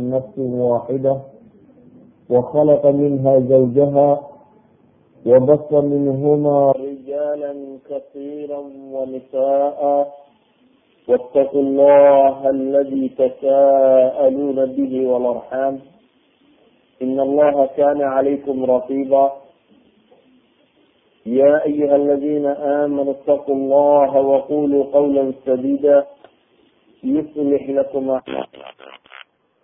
نفس واحدة وخلق منها زوجها وبص منهما رجالا كثيرا ونساء واتقوا الله الذي تساءلون به والأرحام إن الله كان عليكم رقيبا يا أيها الذين آمنوا اتقوا الله وقولوا قولا سديدا يصلح لكم أعمالكم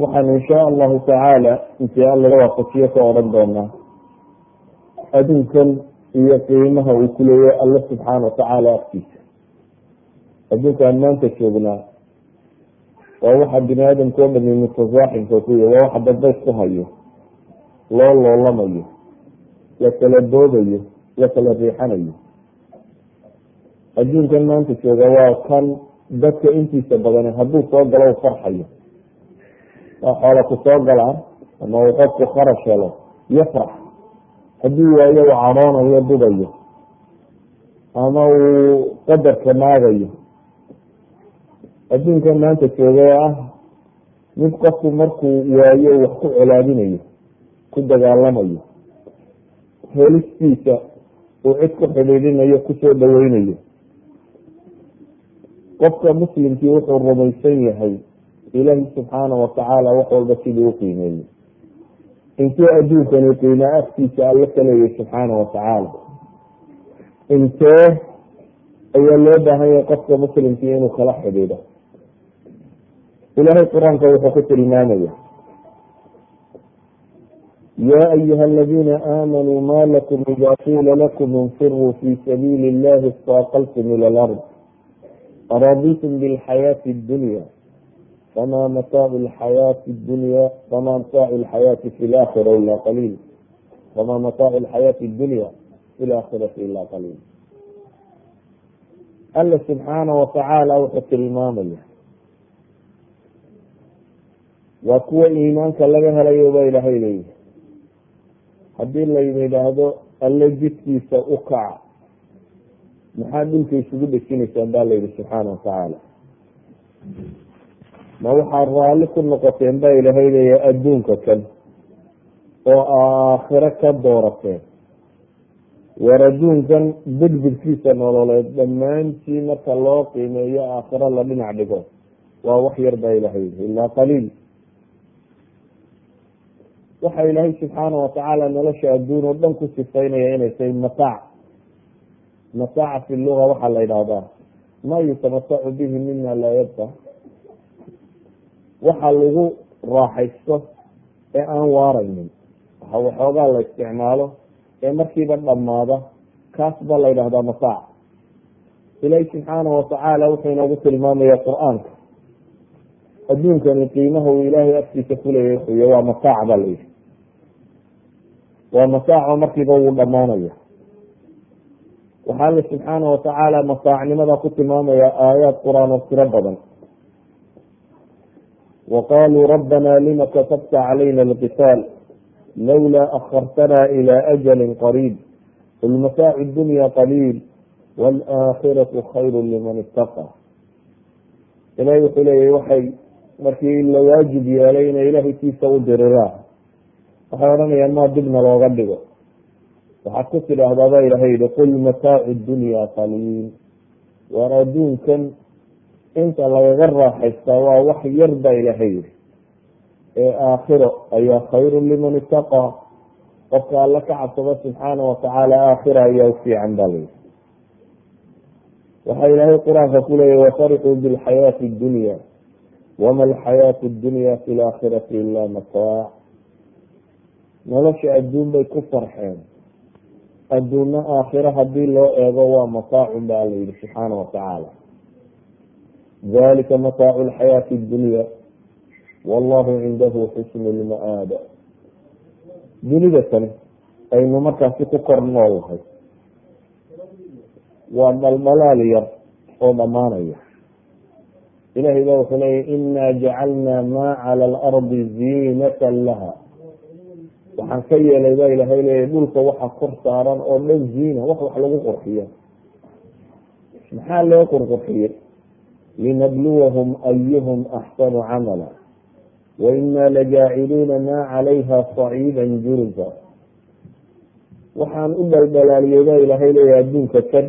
waxaan insha allahu tacaala intii alla waafajiyo ka odhan doonaa. Adduunkan iyo qiimaha uu ku leeyahay alla subxaana watacaala afkiisa. Adduunkaan maanta joognaa waa waxa bini aadamka o dhami mutasaaxibka ku yahy waa waxa dadbays ku hayo loo loolamayo la kala boobayo la kala riixanayo. Adduunkan maanta jooga waa kan dadka intiisa badani hadduu soo galo u farxayo waa xoola ku soo galaa ama uu qofku kharash helo yafrax hadduu waayo uu cadhoonayo dubayo ama uu qadarka naagayo. Adduunkan maanta jooga ah mid qofku markuu waayo wax ku colaadinayo ku dagaalamayo helistiisa uu cid ku xidhiidhinayo ku soo dhaweynayo. Qofka muslimkii wuxuu rumaysan yahay ilaahi subxaana watacaala wax walba sidii u qiimeeyey intee adduunkani qiimaa afkiisa alla ka leeyahy subxaana watacaala intee ayaa loo baahan yahay qofka muslimkii inuu kala xidhiidho ilaahay qur'aanka wuxuu ku tilmaamaya ya ayuha aladina aamanuu ma lakum ida qiila lakum infiruu fi sabiili illahi istaqaltum ila lard araditum bilxayaati dunya fma mataacu lxayaati dunya fama mataacu lxayaati fi lakhira ila qaliil fama mataacu lxayaati dunya fi laakhirati ila qaliil alla subxaana watacaala wuxuu tilmaamaya waa kuwa iimaanka laga helayo ba ilaahay leeyahay haddii layna alle jidkiisa u kaca maxaa dhulka isugu dhejinaysaan ba layidhi subxaana watacaala ma waxaad raalli ku noqoteen baa ilaahay adduunka kan oo aakhiro ka doorateen war adduunkan birbirkiisa nololeed dhammaantii marka loo qiimeeyo aakhiro la dhinac dhigo waa wax yar baa ilahay yihi ilaa qaliil. Waxa ilaahay subxaana watacaala nolosha adduun oo dhan ku sifaynaya inay tahay mataac mataaca fi luga waxaa la yidhahdaa ma yutamatacu bihi mina laa yabqa waxa lagu raaxaysto ee aan waaraynin. Waxa waxoogaa la isticmaalo ee markiiba dhamaada kaas baa la yidhahdaa mataac ilaahi subxaana watacaala wuxuu inoogu tilmaamaya qur'aanka. Adduunkani qiimaha uu ilaahay afkiisa kuleeyahy xuyo waa mataac baa layidhi waa mataaco markiiba wuu dhamaanaya waxaa alle subxaana watacaala mataacnimada ku tilmaamaya aayaad qur'aan oo tiro badan وqالوا ربنا لma kتبت عlyna القتاaل lوlا أخرتna إلى أجل قريب قل متاع الدنيا قليل والآkخرة خyر لمن اتقى ilahi wuxuu leeyahy waxay markii la waajib yeelay inay ilahay kiisa u diriraa waxay odhanayaan maa dibna looga dhigo waxaad ku tidhaahdaa ba ilahay yihi qul mataacu الdunya qaliil waar adduunkan inta lagaga raaxaystaa waa wax yar baa ilaahay yihi ee aakhiro ayaa khayru liman itaqaa qofka alla ka cabsado subxaana watacaala aakhira ayaa ufiican ba layihi waxaa ilaahay qur'aanka ku leeyahy bilxayaati dunya wama alxayaatu dunya fi laakhirati ila mataac nolosha adduun bay ku farxeen. Adduunna aakhiro haddii loo eego waa mataacun ba alla yihi subxaana watacaala dalika mataacu lxayaati dunya wallahu cindahu xusnu lma-aaba dunida tani aynu markaasi ku kor noolahay waa dhalmalaal yar oo dhammaanaya ilahay ba wuxuu leeya ina jacalna ma cala alardi ziinatan laha waxaan ka yeelay baa ilahay leeya dhulka waxa kor saaran oo dhan ziina wax wax lagu qurxiyo maxaa loo qurqurxiyey linabluwahum ayuhum axsanu camala waina lajaaciluuna ma calayha saciida jurza waxaan u dhaldhalaaliyey baa ilaahay leeya adduunka kan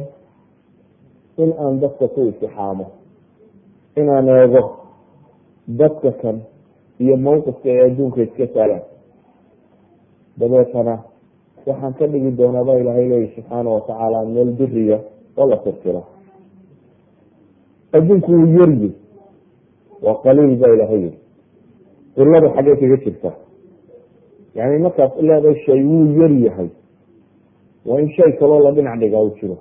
in aan dadka ku itixaamo inaan eego dadka kan iyo mawqifka ay adduunka iska taagaan dabeetana waxaan ka dhigi doonaa baa ilaahay leeya subxaana watacaala meel biriya oo la tirtiro adduunku wuu yaryi waa qaliil baa ilahay yiri ciladu xaggee kaga jirta. Yani markaas leedahay shay wuu yar yahay. Waa in shay kaloo la dhinac dhigaa u jiro.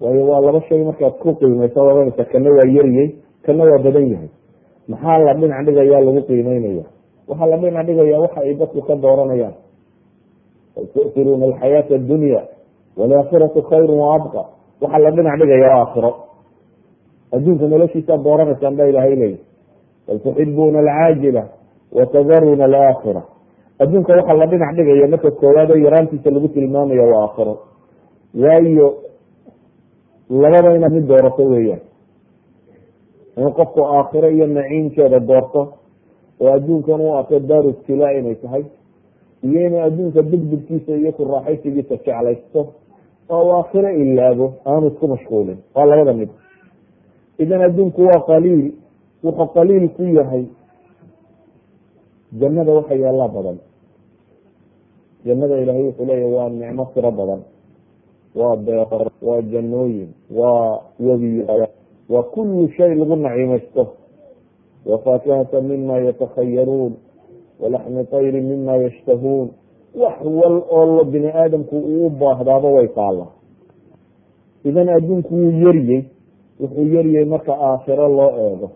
Waayo waa laba shay markaad ku qiimeysa odanaysa kana waa yaryay kana waa badan yahay. Maxaa la dhinac dhigayaa lagu qiimeynaya? Waxaa la dhinac dhigaya waxa ay dadku ka dooranayaan. Tu'tiruuna alxayaata addunya walaakiratu khayru waabqa waxaa la dhinac dhigaya aakhiro adduunka noloshiisaad dooranaysaan baa ilahay leeyi bal tuxibuuna alcaajila watadaruuna alaakhira. Adduunka waxaa la dhinac dhigaya marka koowaad oo yaraantiisa lagu tilmaamaya waa aakhiro. Waayo labada inaad mid doorato weeyaan. In qofku aakhiro iyo naciimkeeda doorto oo adduunkan u arko daaru ibtilaa inay tahay iyo inuu adduunka degdegkiisa iyo ku raaxaysigiisa jeclaysto oo aakhiro ilaabo aanu isku mashquulin. Waa labada mid idan adduunku waa qaliil wuxuu qaliil ku yahay. Jannada waxa yaallaa badan. Jannada ilaahay wuxuu leeyahy waa nicmo tiro badan. Waa beeqor waa jannooyin waa webiyo waa kullu shay lagu naciimaysto wafaakihata mima yatakhayaruun walaxmi tayri mima yashtahuun. Wax wal oo bini aadamku uu u baahdaaba way taalla idan adduunku wuu yaryey wuxuu yaryey marka aakhiro loo eego.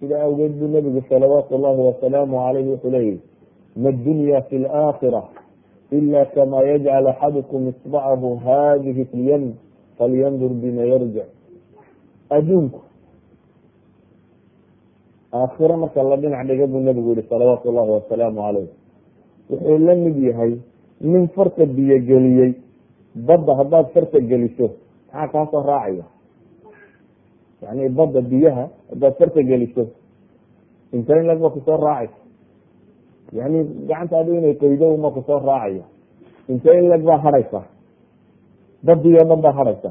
Sida awgeed buu nabigu salawaatu llahi wasalaamu caleyh wuxuu leeyihi ma dunya fi laakhira ila kama yajcal axadukum isbacahu hadihi fi lyam falyandur bima yarjic adduunku aakhiro marka la dhinac dhiga buu nabigu yihi salawaatu llahi wasalaamu caleyh wuxuu la mid yahay nin farta biyo geliyey badda haddaad farta geliso maxaa kaasoo raacaya yani badda biyaha haddaad farta geliso inta in lag ba ku soo raacaysa yani gacantaadu inay qoydo uma ku soo raacaya lag baa hadhaysa badii o dhan baa hadhaysa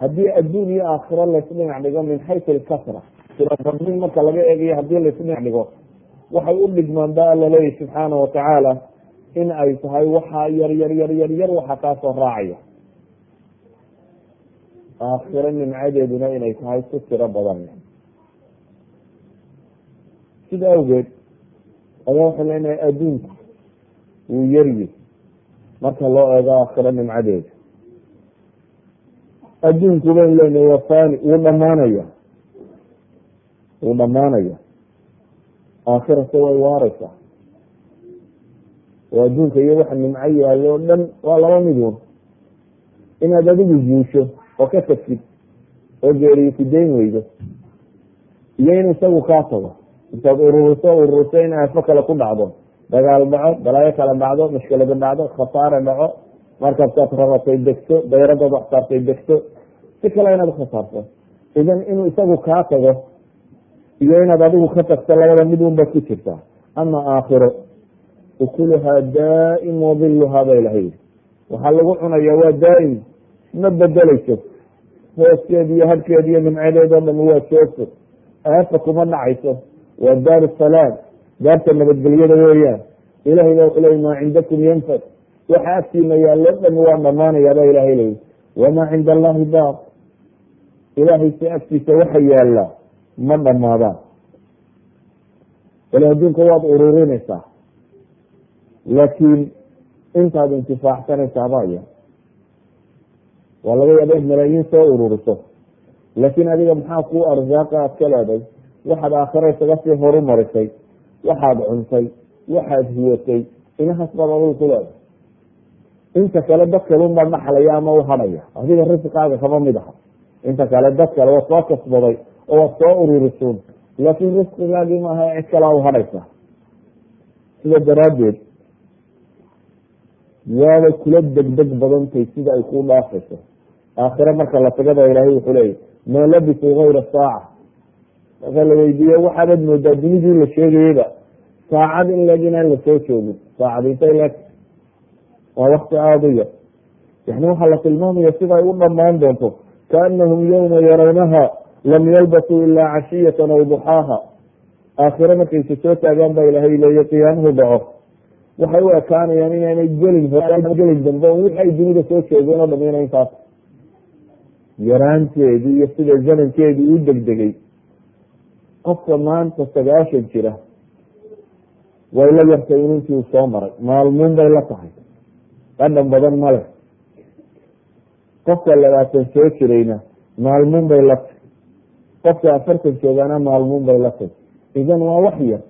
haddii adduun iyo aakhiro laysdhinac dhigo min xaysu ilkasra tirabadnin marka laga eegayo haddii laysdhinac dhigo waxay u dhigmaan ba alla leeyahy subxaana watacaala in ay tahay waxaa yar yar yar yar yar waxa kaasoo raacaya aakhiro nimcadeeduna inay tahay ku tiro badan. Sida awgeed ayaa waxay leenahay adduunku wuu yaryi marka loo eego aakhiro nimcadeeda adduunku baynu leenahay waa fani wuu dhamaanaya wuu dhamaanaya aakhirase way waareysaa oo adduunka iyo waxa nimco yaalo o dhan waa laba midun inaad adigu guusho oo ka tagsid oo geeriyo kudayn weydo iyo in isagu kaa tago intaad ururiso ururiso in aafo kale ku dhacdo dagaal dhaco balaayo kale dhacdo mashkilada dhacdo khasaare dhaco markaasaad raratay degto dayradaad waxsaartay degto si kale inaad ukhasaarto idan inuu isagu kaa tago iyo inaad adigu ka tagto labada mid un ku jirtaa ama aakhiro ukuluhaa daa'im wadiluhaa ba ilahay yiri waxaa lagu cunaya waa daa'im ma bedeleyso hooskeed iyo hadhkeed iyo nimcadeed oo dhami waa joogto aafa kuma dhacayso waa daar salaam. Daarta nabadgelyada weeyaan. Ilahay ba wuxuu ley maa cindakum yanfad. Waxa agtiina yaallo dhami waa dhamaanaya ba ilahay leyi wamaa cinda allahi baaq. Ilahay si agtiisa waxa yaalla ma dhamaadaan. Bal adduunka waad ururinaysaa. Laakiin intaad intifaacsanaysaa baya waa laga yaaba in malaayiin soo ururiso. Laakiin adiga maxaa ku arsaaqa aad ka leeday waxaad aakhira isaga sii horumarisay. Waxaad cuntay. Waxaad huwatay inahaas baad adigu ku leedahay inta kale dad kalun baa dhaxlaya ama u hadhaya adiga risiqaaga kama mid aha. Inta kale dad kale waad soo kasbaday oo waad soo ururisuun. Laakin risqigaagii maaha cid kalaa u hadhaysa sida daraaddeed waabay kula degdeg badantay sida ay ku dhaafayso aakhire marka la tagaba ilaahay wuxuu leeyahy maa labisuu gayra saaca. Marka la weydiiye waxaabad moodaa dunidii la sheegayaba saacad in inaan la soo joogin saacad intay leg waa wakti aada u yar yani waxaa la tilmaamaya sida ay u dhamaan doonto kaanahum yawma yarawnaha lam yalbasuu ilaa cashiyatan aw duxaaha aakhire markayse soo taagaan baa ilaahay leeya qiyaamuhu dhaco. Waxay u ekaanayaan inaanay gelin gelin dambe waxay dunida soo joogeen oo dhamina intaas yaraanteedii iyo sida zamankeedii u degdegay. Qofka maanta sagaashan jira way la yartay in intii uu soo maray. Maalmuun bay la tahay. Qadhan badan ma leh. Qofka labaatan soo jirayna maalmuun bay la tahay. Qofka afartan joogana maalmuun bay la tahay. Idan waa wax yar.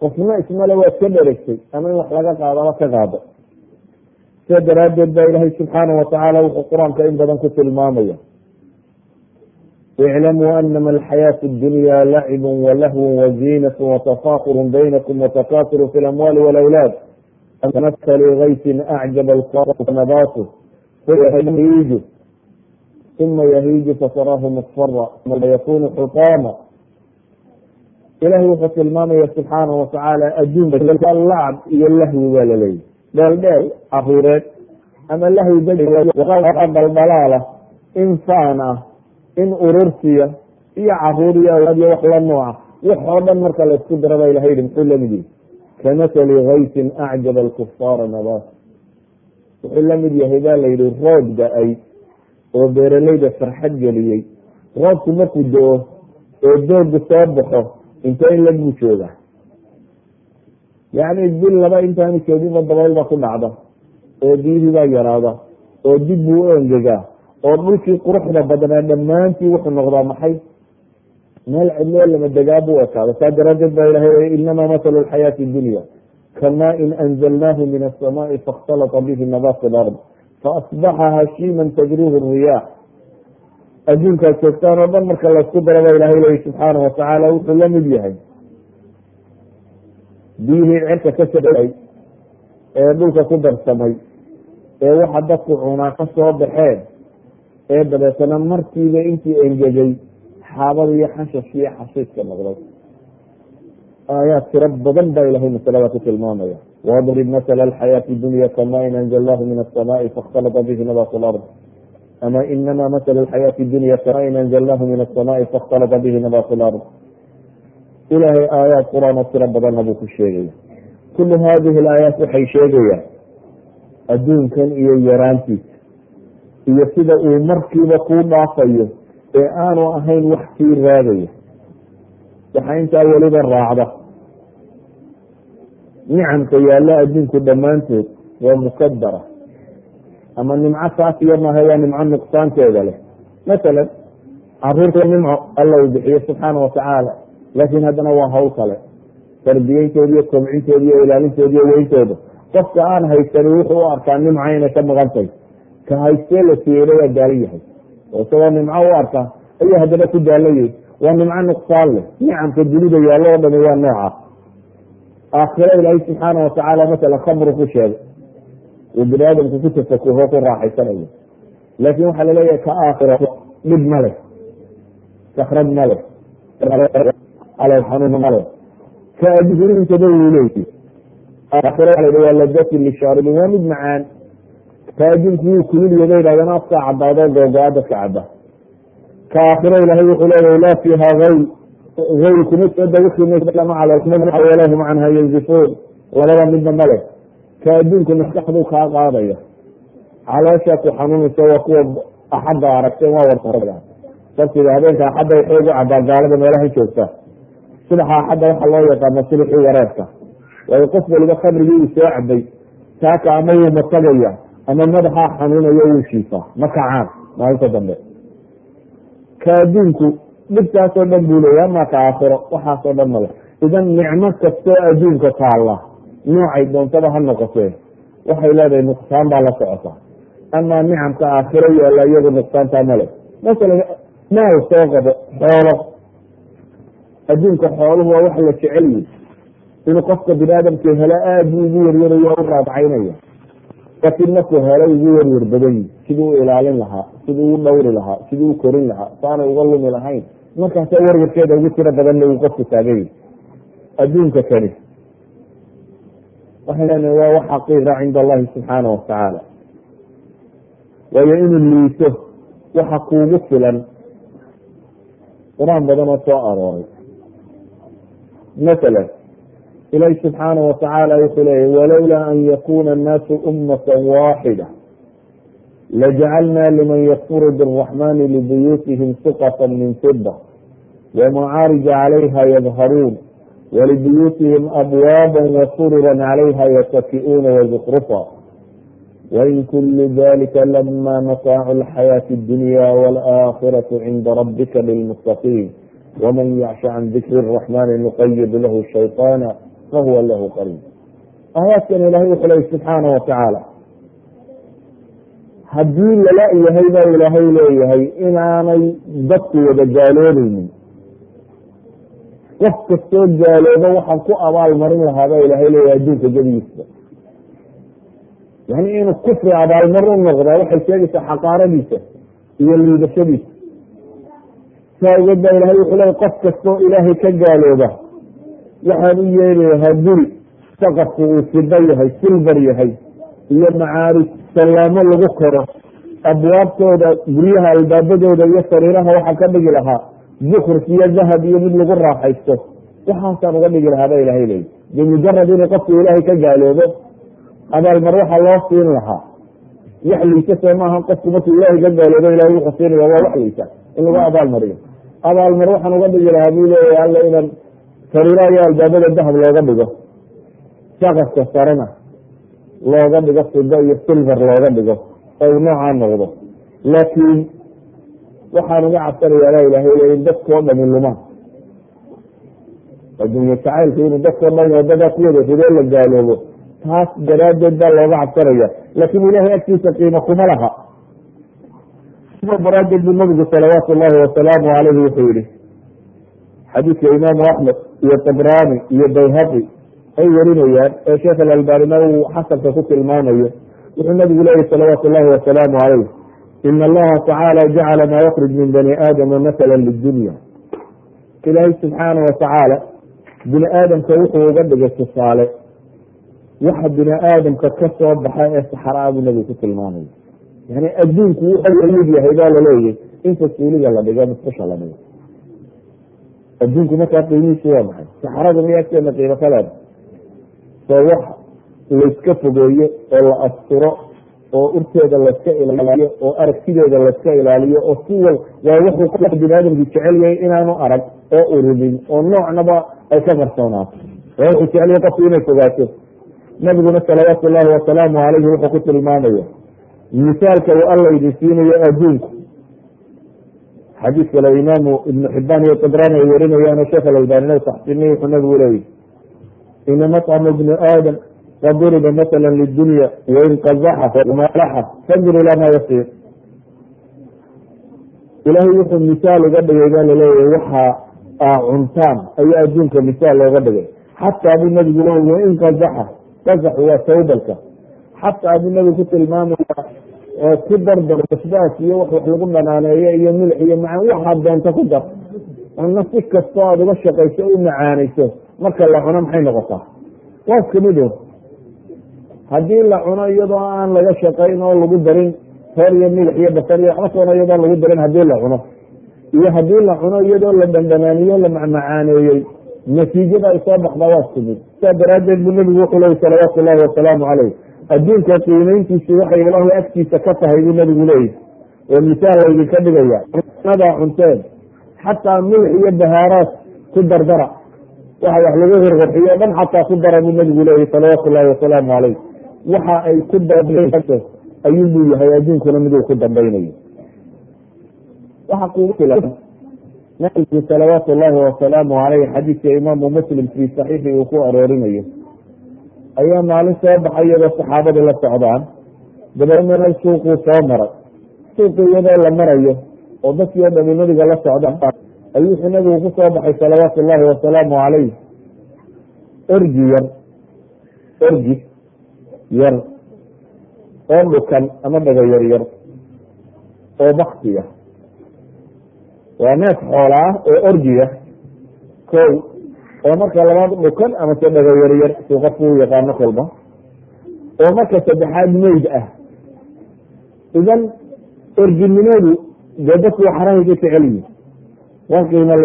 Qofna ismale waad ka dheregtay ama in wax laga qaadaba ka qaado. Sida daraaddeed baa ilaahay subxaana watacaala wuxuu qur'aanka in badan ku tilmaamaya anama alxayaatu اdunya lacib walahw waziinat watafaakur baynakum watakasuru fi lamwali walawlaad kamahali gaysin acjaba nabaatu yahiiju uma yahiiju fataraahu musfara yakunu xutaama ilahay wuxuu tilmaamaya subxaana watacaala adduunka lacb iyo lahwi waa laleeyahy dheel dheel caruureed ama lahwi daldalaala in faan ah in urursiya iyo carruur iyo wax la nooca wax oo dhan marka la isku dira ba ilahay yihi muxuu la mid yihi kamatali gaysin acjaba alkufaara nabaat wuxuu la mid yahay baa la yihi roob da'ay oo beeraleyda farxad geliyey. Roobku markuu do-o oo doogu soo baxo intee in lag buu joogaa? Yacni bil laba intaanu jooginba dabayl baa ku dhacda. Oo biyihii baa yaraada. Oo dib buu u engegaa oo dhulkii quruxda badnaa dhammaantii wuxuu noqdaa maxay? Meel cidloo lama degaa buu ekaada saa daraadeed baa ilahay inamaa mathalu lxayaati dunya kamaa in anzalnaahu min asamaai faاkhtalata bihi nabaat alard faasbaxa hashiiman tajruhu riyaax. Adduunkaad joogtaan oo dhan marka laysku daro ba ilahay leyi subxaana watacaala wuxuu la mid yahay. Biyihii cirka ka saay ee dhulka ku darsamay ee waxa dadku cunaa ka soo baxeen ee dabeetana markiiba intii engegay xaabada iyo xashashka iyo xashiiska noqday. Aayaad tiro badan baa ilahay masalada ku tilmaamaya. Wadrib masla alxayaati dunya kama in anzalnahu min asamaai faاkhtalata bihi nabat lard ama inama matl xayaati dunya kama in min asamaai faاkhtalata bihi nabat lard ilahay aayaad qur'aan oo tiro badanna buu ku sheegaya. Kulu hadihi alaayaat waxay sheegayaan adduunkan iyo yaraantiisa iyo sida uu markiiba kuu dhaafayo ee aanu ahayn wax kii raadaya. Waxaa intaa weliba raacda. Nicamka yaalla adduunku dhammaantood waa mukadara ama nimco saafiya maaha waa nimco nuqsaanteeda leh. Masalan carruurta nimco alla uu bixiyo subxaana watacaala laakiin haddana waa hawl kale. Tarbiyeyntooda iyo kobcintooda iyo ilaalintooda iyo weyntooda qofka aan haysani wuxuu u arkaa nimca inay ka maqantay ka haystee la siiyeyna waa daalan yahay. Oo isagoo nimco u arkaa ayuu haddana ku daalayay waa nimco nuqsaan leh. Nicamka dunida yaallo oo dhami waa nooca. Aakhiro ilaahay subxaana watacaala masala khamru ku sheegay. Uu bini aadamku ku tafakuho ku raaxaysanayo. Laakin waxaa la leeyahay ka aakhiro dhib ma leh. Sakrad ma leh. Calool xanuun ma leh. Ka adduunkaba wuu leeyi aakhiro waa ladatin lishaaribin waa mid macaan ka adduunku wuu kululya bay yidhahdeen afkaa caddaado googo-a dadka cadda. Ka aakhiro ilaahay wuxuu leeyahay laa fiiha hayl hayl kuma soo dawikima calolhum canha yanzifuun labada midna male ka adduunku maskaxduu kaa qaadaya. Calooshaa ku xanuunaysa waa kuwa axadda aragteen waa war sabtiga habeenka axadda waxay ugu cadaa gaalada meelaha joogta. Subaxa axadda waxaa loo yaqaana sulixii wareerka waayo qof waliba khamrigii uu soo cabay taaka ama wuu matagaya ama madaxaa xanuunayo wuu shiifaa ma kacaan maalinta dambe ka adduunku dhibtaasoo dhan buu leeya amaa ka aakhiro waxaasoo dhan male idan nicmo kastoo adduunka taalla noocay doontaba ha noqotee waxay leedahay nuqsaan baa la socota amaa nicamka aakhiro yaalla iyadu nuqsaantaa male masalan maal soo qabo xoolo adduunka xooluhu waa wax la jecel yihi inuu qofka bini aadamka helo aada buu ugu yaryarayo u raadcaynaya laakiin markuu helo ugu yaryar badan yihi siduu u ilaalin lahaa siduu u dhawri lahaa siduu u korin lahaa saanay uga lumi lahayn. Markaasa warwarkeeda ugu tiro badanna uu qofku taagay adduunka kani. Waxay leenahay waa wax xaqiiqa cinda allahi subxaana watacaala waayo inuu liito waxa kuugu filan qur'aan badan oo soo arooray. Masalan ilaah subxaana watacaala wuxuu leeyahy walowlaa an yakuuna annaasu ummatan waaxida lajacalnaa liman yakfuru biraxmani libuyuutihim suqatan min fida wamacaarija calayha yadharuun walibuyuutihim abwaaba wasururan calayha yataki'uuna wazukhrufa wain kulu dalika lama mataacu alxayaati addunya waalaakhiratu cinda rabbika lilmustaqiin waman yacsha can dikri araxmani nuqayid lahu shaytaana fahuwa lahu qariin aayaadkan ilahay wuxuu leey subxaana watacaala haddii lala yahay baa ilaahay leeyahay inaanay dadku wada gaaloobaynin qof kastoo gaalooba waxaan ku abaal marin lahaa baa ilaahay leeyahay adduunka gedigiisa yani inuu kufri abaalmar u noqdaa waxay sheegaysaa xaqaaradiisa iyo liidashadiisa saa ogeed baa ilahay wuxuu leeya qof kastoo ilaahay ka gaalooba waxaan u yeelayahaa guri saqafku uu fido yahay silbar yahay iyo macaarij sallaamo lagu koro abwaabtooda guryaha albaabadooda iyo sariiraha waxaan ka dhigi lahaa zukruf iyo dahab iyo mid lagu raaxaysto waxaasaan uga dhigi lahaa ba ilahay leeya bimujarad inuu qofku ilaahay ka gaaloobo abaalmar waxaa loo siin lahaa. Wax liisa maaha qofku markuu ilaahay ka gaaloobo ilahay wuxuu siinaya waa wax liisa in lagu abaal mariyo. Abaalmar waxaan uga dhigi lahaa buu leeyahay alla inaan sariiraha iyo albaabada dahab looga dhigo. Saqafka sarena looga dhigo fido iyo silver looga dhigo oo noocaa noqdo. Laakiin waxaan uga cabsanayaa ilahay leey in dadkao dhami lumaan. Addunya jacaylka inuu dadkao dhan wadadaa ku wada ridoo la gaaloobo taas daraaddeed baa looga cabsanaya. Laakiin ilahay agtiisa qiimo kuma laha. Sida daraaddeed buu nabigu salawaatu llahi wasalaamu caleyhi wuxuu yihi xadiidka imaamu axmed iyo tabrani iyo bayhaqi ay warinayaan ee sheekh alalbanina uu xasanka ku tilmaamayo wuxuu nabigu leeyahy salawaatu llahi wasalaamu caleyh ina allaha tacaala jacala maa yakruj min bani aadama masala lidunya ilaahay subxaana watacaala bini aadamka wuxuu uga dhigay tusaale waxa bini aadamka ka soo baxa ee saxraa buu nabigu ku tilmaamaya yani adduunku wuxuu la mid yahay baa laleeyahy inta suuliga la dhigo musqusha la dhigo adduunku markaa qiimihiisu waa maxay? saxrada miya agteena qiimo kaleeda soo wax layska fogeeyo oo la asturo oo urteeda layska ilaaliyo oo aragtideeda layska ilaaliyo oo si wal waa wuxuu qofka bini aadamku jecel yahay inaanu arag oo urumin oo noocnaba ay ka qarsoonaato waa wuxuu jecel yahay qofku inay fogaato. Nabiguna salawaatu llahi wasalaamu caleyhi wuxuu ku tilmaamaya misaalka uu alla idin siinayo adduunku xadiis kale imaamu ibnu xibaan iyo tabrani ay warinayaan sheekh alalbanina taxsiniy wuxuu nabigu leeyahy ina maطcama ibni aadam qad duriba masala lidunya wain qazaxa malaxa fandur ilaa ma yasiir ilaahay wuxuu misaal uga dhigay baa la leeyahay waxa aa cuntaan ayaa adduunka misaal looga dhigay. Xataa buu nabigu leeyahy wain qazaxa qazaxu waa sawbalka. Xataa buu nabigu ku tilmaamaya oo ku dardar basbaas iyo wax wax lagu dhanaaneeyo iyo milix iyo macaan waxaad doonto ku dar cunno si kastoo aada uga shaqayso u macaanayso marka la cuno maxay noqotaa? Waa iska mido haddii la cuno iyadoo aan laga shaqayn oo lagu darin reer iyo milix iyo basar iyo waxba soona iyadoo lagu darin haddii la cuno. Iyo haddii la cuno iyadoo la dhandhanaaniyo la macmacaaneeyey natiijada ay soo baxdaa waa isku mid saa daraaddeed buu nabigu wuxuu leeyay salawaatu llahi wasalaamu caleyh adduunka qiimeyntiisu waxay ilaahay agtiisa ka tahay buu nabigu leeyahy oo misaal laydinka dhigaya nadaa cunteen xataa milix iyo bahaaraad ku dardara. Waxa wax lagu hirqurxiyo dhan xataa ku dara buu nabigu leeyahy salawaatu llahi wasalaamu caleyh waxa ay ku dambayso ayuubuu yahay adduunkuna miduu ku dambaynayo. Nabigu salawaatu llahi wasalaamu caleyh xadiidka imaamu muslim fii saxiixi uu ku aroorinayo ayaa maalin soo baxay iyadoo saxaabadii la socdaan. Dabeedna meel suuquu soo maray. Suuqi iyadoo la marayo oo dadkii o dhami nabiga la socda ayuu wuxuu nabigu ku soo baxay salawaatu llahi wasalaamu caleyh orgi yar. Orgi yar. Oo dhukan ama dhaga yar oo baktiya waa neef xoola ah oo orgiya kow oo marka labaad dhukan amase dhaga yar yar suu qofku u yaqaano kolba oo marka saddexaad meyd ah idan orginimadu dee dadku waxarahay ka jecel yihiin waa qiimo l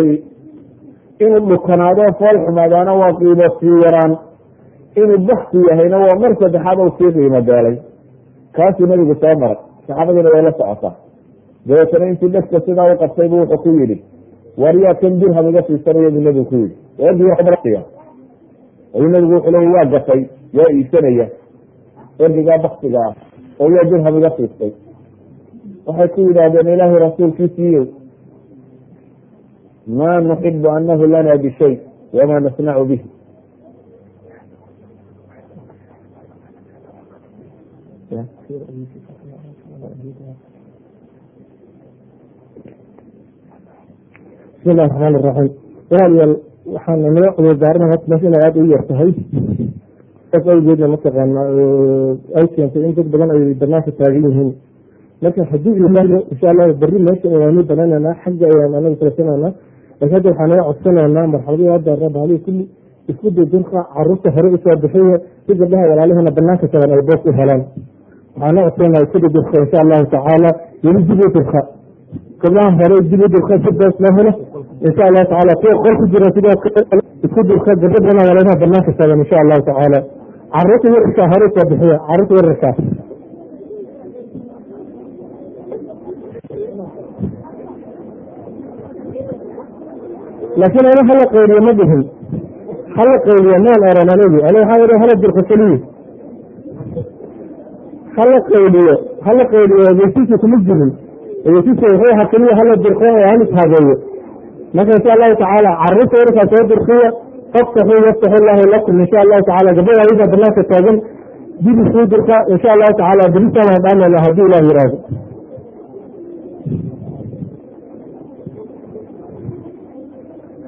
inuu dhukanaado fool xumaadaana waa qiimo sii yaraan. Inuu bakti yahayna waa mar saddexaad oo sii qiimo beelay kaasuu nabigu soo maray. Saxaabadiina way la socotaa. Dabeetana intii dhegta sidaa u qabtay bu wuxuu ku yihi war yaa kan dirham iga siisanaya buu ku yihi orgiga ayuu nabigu wuxuu leya waa gatay yaa iibsanaya. Orgigaa baktiga ah oo yaa dirham iga siistay waxay ku yidhaahdeen ilaahay rasuulkiisiiyo ma nuxibu anahu lana bishay wama nasnacu bihi. Bismi illahi raxmaan iraxiim walaalayaal waxaan naga cudurdaaran meesha inay aada u yar tahay. Saas awgeedna mataqaana ay keentay in dad badan ay banaanka taagan yihiin. Marka haddii insha allah berri meesha ayaanu bananaynaa xagga ayaan anaga filasanayna laakiin hadda waxaan naga codsanaynaa marxaladii hadda rabahalihi kulli isku dudurka carruurta hore u soo bixiya si gabdhaha walaalihina banaanka tagan ay boos u helaan. Waxaan naga codsanaya isku dudurka insha allahu tacaala weli dib u durka gabdhaha hore dib u durka si boos loo helo insha allahu tacaala kuwa qol ku jira sidoo isku durka gabdho badan walaalaha banaanka tagan insha allahu tacaala carruurta yararkaa hore u soo bixiya. Caruurta yararkaa laakiin ana hala qayliyo ma dhihin hala qayliyo maan oran anigu ani waxaa ihi hala durka keliya hala qayliyo hala qayliyo ogeysiisa kuma jirin. Ogeysiisa wuxuu ahaa keliya hala durko oo halis habeeyo marka insha allahu tacaala carruurta yarkaa soo durkiya faftaxuu yaftaxu llahu lakum insha allahu tacala gabdhada ayada banaanka taagan dib isuu durka insha allahu tacaala beritaan dhaanayna haddii ilah yiraahdo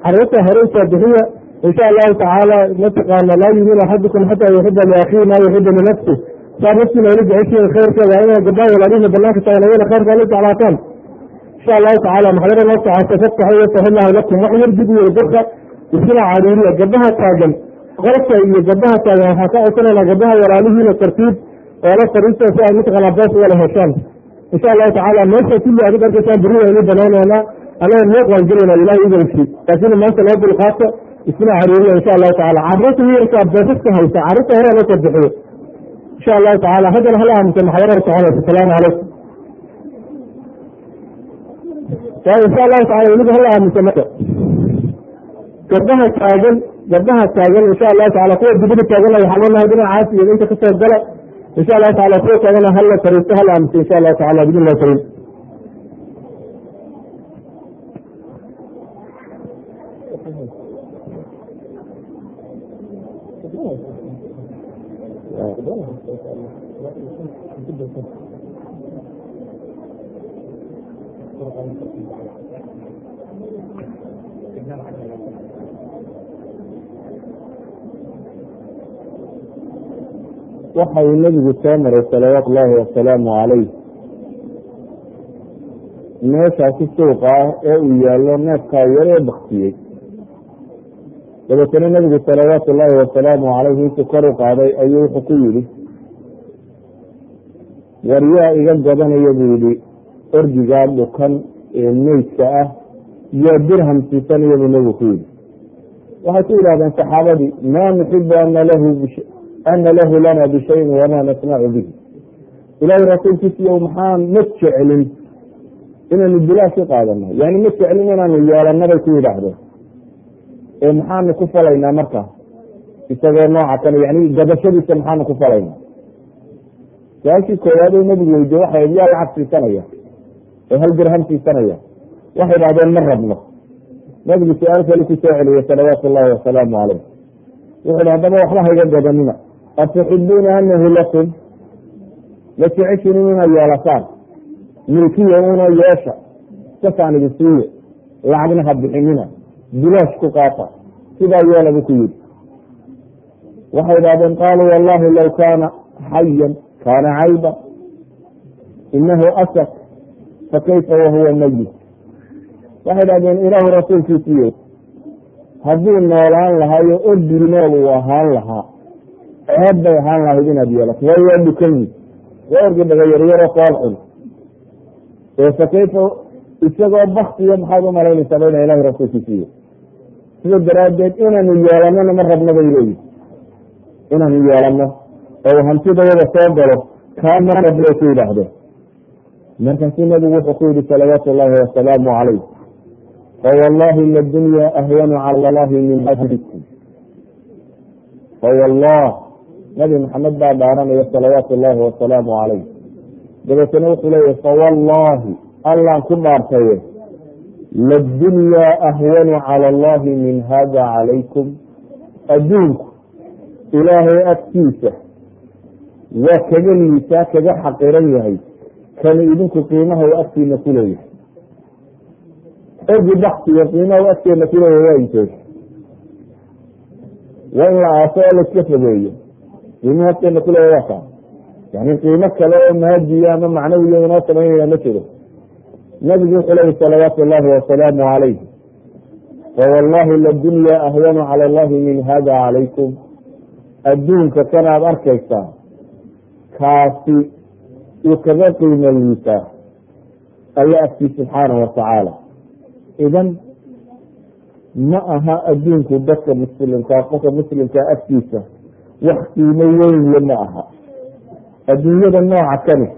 carruurta hore bixiya insha allahu tacaala mataqaana laa yumin axadukum xataa yuxiba liakhihi maa yuxibu linafsi saa naftiina ula jeceshiin khayrkeeda ina gabdhaha walaalihina banaanka tagan ayana khayrka la jeclaataan socota faftaxu yaftaxu llahu lakum wax yar dib iyo durka iskina cariiriya gabdhaha taagan. Qolka iyo gabdhaha taagan waxaan ka codsanayna gabdhaha walaalihiina tartiib oo la fariista si ay mataqaana boos wala heshaan. Insha allahu tacaala meesha kulli aad arkaysaan berri waynu banaynaynaa anaga meeq waan gelayna ilahay idanki laakiin maanta loo dulqaato isna cariiriya insha allahu tacala carruurta yarkaa boosaska haysa carruurta hore la soo insha allahu tacala haddana hala aamusa maxdarada soconaysa asalaamu calaykum insha allahu tacala iniga hala aamusa marka gabdhaha taagan gabdhaha taagan insha allahu tacala kuwa dibada taagana waxaa leenahay dhinacaas iyo inta ka soo gala insha allahu tacala kuwa taagana hala fariisto hala aamusa insha allahu tacala bidn karim waxa uu nebigu soo maray salawaatu ullaahi wasalaamu calayh. Meeshaasi suuqa ah ee uu yaallo neefkaa yar ee baktiyey. Dabeetana nebigu salawaatu ullaahi wasalaamu calayhi intuu kor u qaaday ayuu wuxuu ku yidhi war yaa iga gadanaya buu yihi orgigaa dhukan ee meydka ah yaa dirham siisanaya buu nebigu ku yidhi. Waxay ku yidhahdeen saxaabadii maa nuxibu ana lahu ana lahu lana bishayin wamaa nasnacu bihi ilaahay rasuulkiisiiyo maxaan ma jecelin inaanu bilaash ka qaadano yani ma jecelin inaanu yeelano bay ku yidhaahdeen ee maxaanu ku falaynaa marka isagoo nooca kan yani gadashadiisa maxaanu ku falaynaa su'aashii koowaad oo nebigu weydiye waxay yaa lacag siisanaya ee hal dirham siisanaya waxay idhahdeen ma rabno nabigu su'aal kale ku soo celiyey salawaatu llahi wasalaamu caleyh wuxu hi haddaba waxba hayga gadanina atuxibuuna anahu lakum ma jeceshin inaad yeelataan milkiya una yeesha sasaan idin siiye lacagna ha bixinina bilaash ku qaata sidaa yeela buu ku yidhi waxay idhahdeen qaaluu wallahi law kaana xayan kaana cayba inahu asak fakayfa wahuwa mayit waxay idhahdeen ilaahu rasuulkiisiiye hadduu noolaan lahaayo ordi nool uu ahaan lahaa ceeb bay ahaan lahayd inaad yeelato. Waayo waa dhukan yi waa orgi dhagayaryaro fool xun ee fakayfa isagoo baktiya maxaad u malaynaysaa ba ina ilahi rasuulkiisiiye sida daraaddeed inaanu yeelanona ma rabno bay leeyihi inaanu yeelano oo hantidayada soo galo kaa ma rabno ku yidhaahdeen markaasuu nabigu wuxuu ku yihi salawaatu llahi wasalaamu calayh. Fawallahi ladunya ahwanu cala allahi min ahlikum. Fawallah nabi maxamed baa dhaaranaya salawaatu llahi wasalaamu calayh. Dabeetana wuxuu leeyahy fawallahi allaan ku dhaartaye ladunyaa ahwanu cala allahi min hada calaykum. Adduunku ilaahay agtiisa waa kaga liisaa kaga xaqiran yahay kanu idinku qiimaha u agtiina ku leeyahay. Baktiga qiimaha u agteena ku leeyahay waa intee waa in la aaso oo laiska fogeeyo qiimaha agteena ku leeyahay waa kaa yani qiimo kale oo maadiya ama macnawiya inoo samaynaya ma jiro. Nabigu wuxuu leeyahy salawaatu llahi wasalaamu calayh fawallahi ladunya ahwanu cala allahi min hada calaykum adduunka kanaad arkaysaa kaasi uu kaga qiimo liisaa alla agtii subxaanahu watacaala idan ma aha adduunku dadka muslimkaa qofka muslimkaa agtiisa wax qiimo weynle ma aha adduunyada nooca kani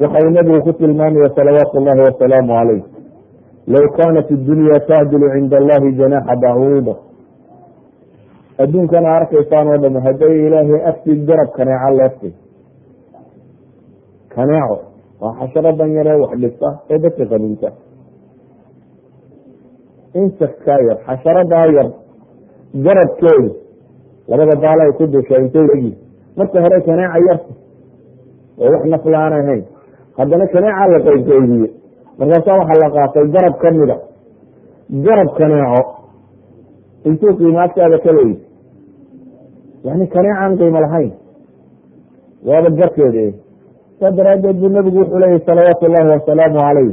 waxa uu nabigu ku tilmaamaya salawaatu llahi wasalaamu calayh. Low kaanat iddunya tacdilu cinda allahi janaxa bacuuda adduunkana arkaysaan oo dham hadday ilaahay agtii garab kaneeca leeftay. Kaneeco waa xasharadan yaree wax dhista ee dadka qanuunta insectkaa yar xasharadaa yar garabkeedu labada baala ay ku dusha intay egi marka hore kaneeca yarta oo wax nafla aan ahayn. Haddana kaneeca la qaybqaybiye markaasaa waxaa la qaatay garab kamida garab kaneeco. Intuu qiimo agtaada ka leeyi yani kaneecaan qiimo lahayn. Waaba garkeeda saa daraaddeed buu nabigu wuxuu leeyahy salawaatu llahi wasalaamu calayh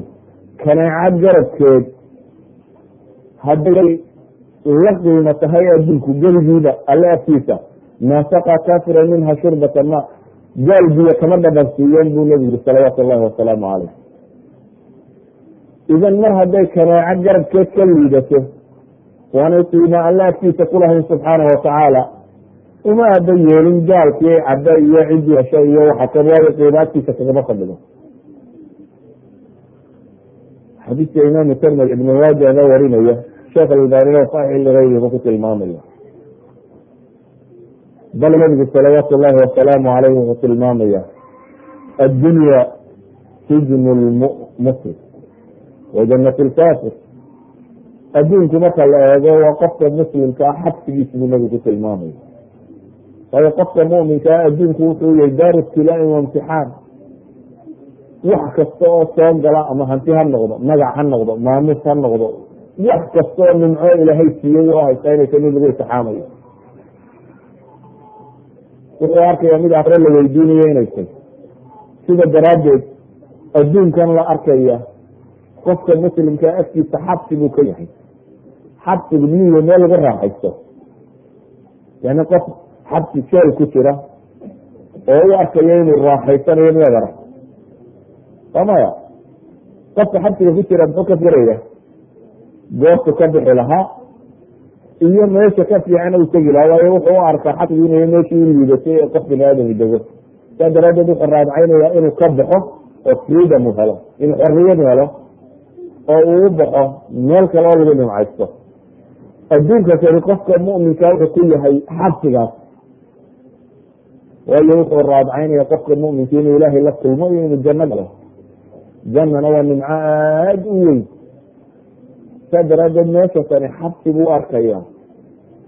kaneeca garabkeed. Hadday la qiimo tahay adduunku gebigiiba alle agtiisa maa saqa kafira minha shurbata ma gaal biyo kama dhadhansiiyeen buu nabigu yiri salawaatu llahi wasalaamu calayh. Idan mar hadday kaneeco garabkeed ka liidato waanay qiimo alle agtiisa kulahayn subxaanahu watacaala uma aba yeelin gaalkii cadda iyo cid yeesha iyo waxa kan waayo agtiisa kagama fadhido. Xadiiska imaamu tirmid ibn maajana warinaya sheekh albaanina saxix ligayriba ku tilmaamaya. Bal nabigu salawaatu llahi wasalaamu caleyh wuxuu tilmaamaya addunya sijnu lmuslim wa janat lkafir adduunku marka la eego waa qofka muslimka ah xabsigiis buu nabigu ku tilmaamaya waayo qofka muminkaa adduunku wuxuu yahay daaru ibtilaain wa imtixaan. Wax kasta oo soo gala ama hanti ha noqdo magac ha noqdo maamuus ha noqdo wax kasta oo nimco ilaahay siiyey oo haysaynaysa mid lagu intixaamayo wuxuu arkaya mid akre la weydiinayo inay tay sida daraaddeed adduunkan la arkaya qofka muslimkaa agtiisa xabsi buu ka yahay. Xabsigu miyiga meel lagu raaxaysto? Yani qof xabsi jeel ku jira oo u arkaya inuu raaxaysanayo miyaad waa maya qofka xabsiga ku jira muxuu ka firaya goortu ka bixi lahaa iyo meesha ka fiican u tegi lahaa waayo wuxuu u arkaa xabsigu inay meeshii u liidatay ee qof bini aadami dego. Saa daraadeed wuxuu raadcaynaya inuu ka baxo oo freedom u helo inuu xorriyad helo oo uu u baxo meel kale oo lagu nimcaysto. Adduunka kani qofka muminka wuxuu ku yahay xabsigaas waayo wuxuu raadcaynaya qofka muminka inuu ilaahay la kulmo iyo inuu janno galo jannana waa nimco aada u weyn saa daraadeed meesha tani xabsi buu arkaya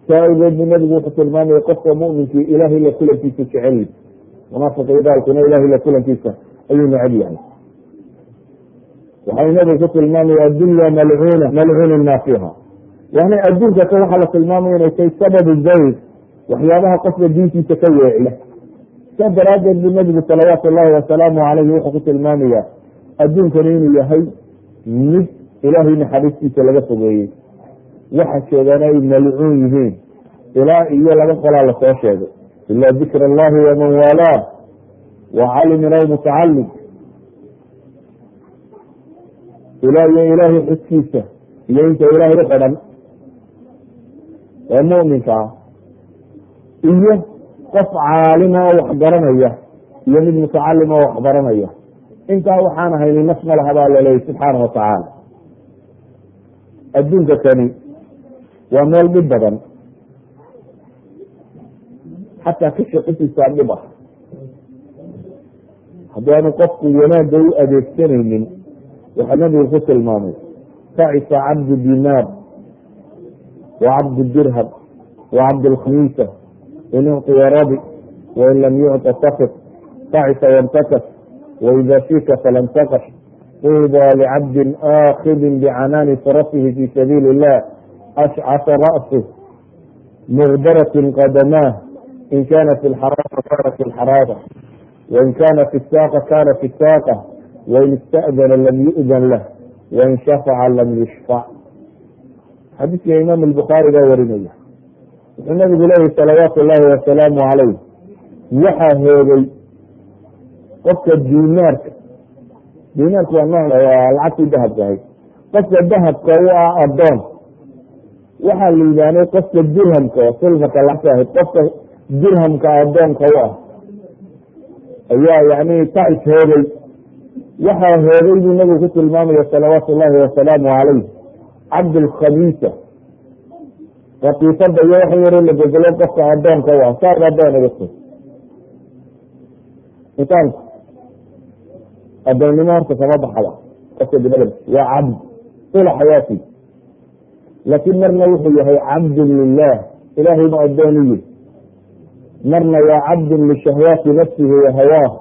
saa awgeed bu nabigu wuxuu tilmaamaya qofka muminkii ilahay la kulankiisa jecel. Munaafiqii gaalkuna ilahay la kulankiisa ayuu neceb yahay. Waxau nabigu ku tilmaamaya addunya malcuuna malcuunu maa fiiha yani adduunka ka waxaa la tilmaamaya inay tahay sababu zayr waxyaabaha qofka diintiisa ka weeciya saa daraadeed buu nabigu salawaatu llahi wasalaamu calayhi wuxuu ku tilmaamaya adduunkani inuu yahay mid ilaahay naxariistiisa laga fogeeyey. Waxa joogaan ay malcuun yihiin. Ilaa iyo laba qolaa la soo sheegay. Ila dikr allahi waman waalaa wa calimin mutacalim ilaa iyo ilaahay xuskiisa iyo inta ilaahay u xidhan. Ee muminka iyo qof caalima oo waxbaranaya iyo mid mutacalima oo waxbaranaya intaa waxaan ahayni naf ma laha baa laleeyay subxaana watacaala adduunka kani waa meel dhib badan. Xataa ka shaqisiisaa dhib ah haddaanu qofku wanaagga u adeegsanaynin waxaa nabigu ku tilmaamay tacisa cabdu dinaar wa cabdu dirhab wa cabdu lkhamiisa in ucطiya rabi wain lam yucطa sakit tacisa wantakash waida fika falam طuba licabdin aakidin bicanaani farasihi fi sabiili اllah ashcasa ra'sه mugdaraة qadamaah in kana fi اlxaraasa kana fi اlxaraasa wain kana fi الsaaqa kana fi الsaaqa wain ista'dana lam yu'dan lah wain shafaca lam yushfac xadiiska imaam الbukhaari baa warinaya wuxuu nabigu leeyahy salawaatu اllahi wasalaamu calayh waxaa hoogay qofka dinaarka dinaarku waa lacagtii dahabka ahayd qofka dahabka u ah adoon waxaa la yihaanay qofka dirhamka oo lacagta ahayd qofka dirhamka adoonka u ah. Ayaa yani tacis hoogay waxaa hoogay buu nabigu ku tilmaamaya salawaatu llahi wasalaamu calayh cabdulkhamiisa rakiifada iyo waxa yaro la bedelo qofka adoonka u ah. Saad adoon igata insaanku adoonnimo horta kama baxda qofka binaadam waa cabd tula xayaati. Laakiin marna wuxuu yahay cabdun lilah ilahay ma adooniye marna waa cabdun lishahwaati nafsihi wa hawaah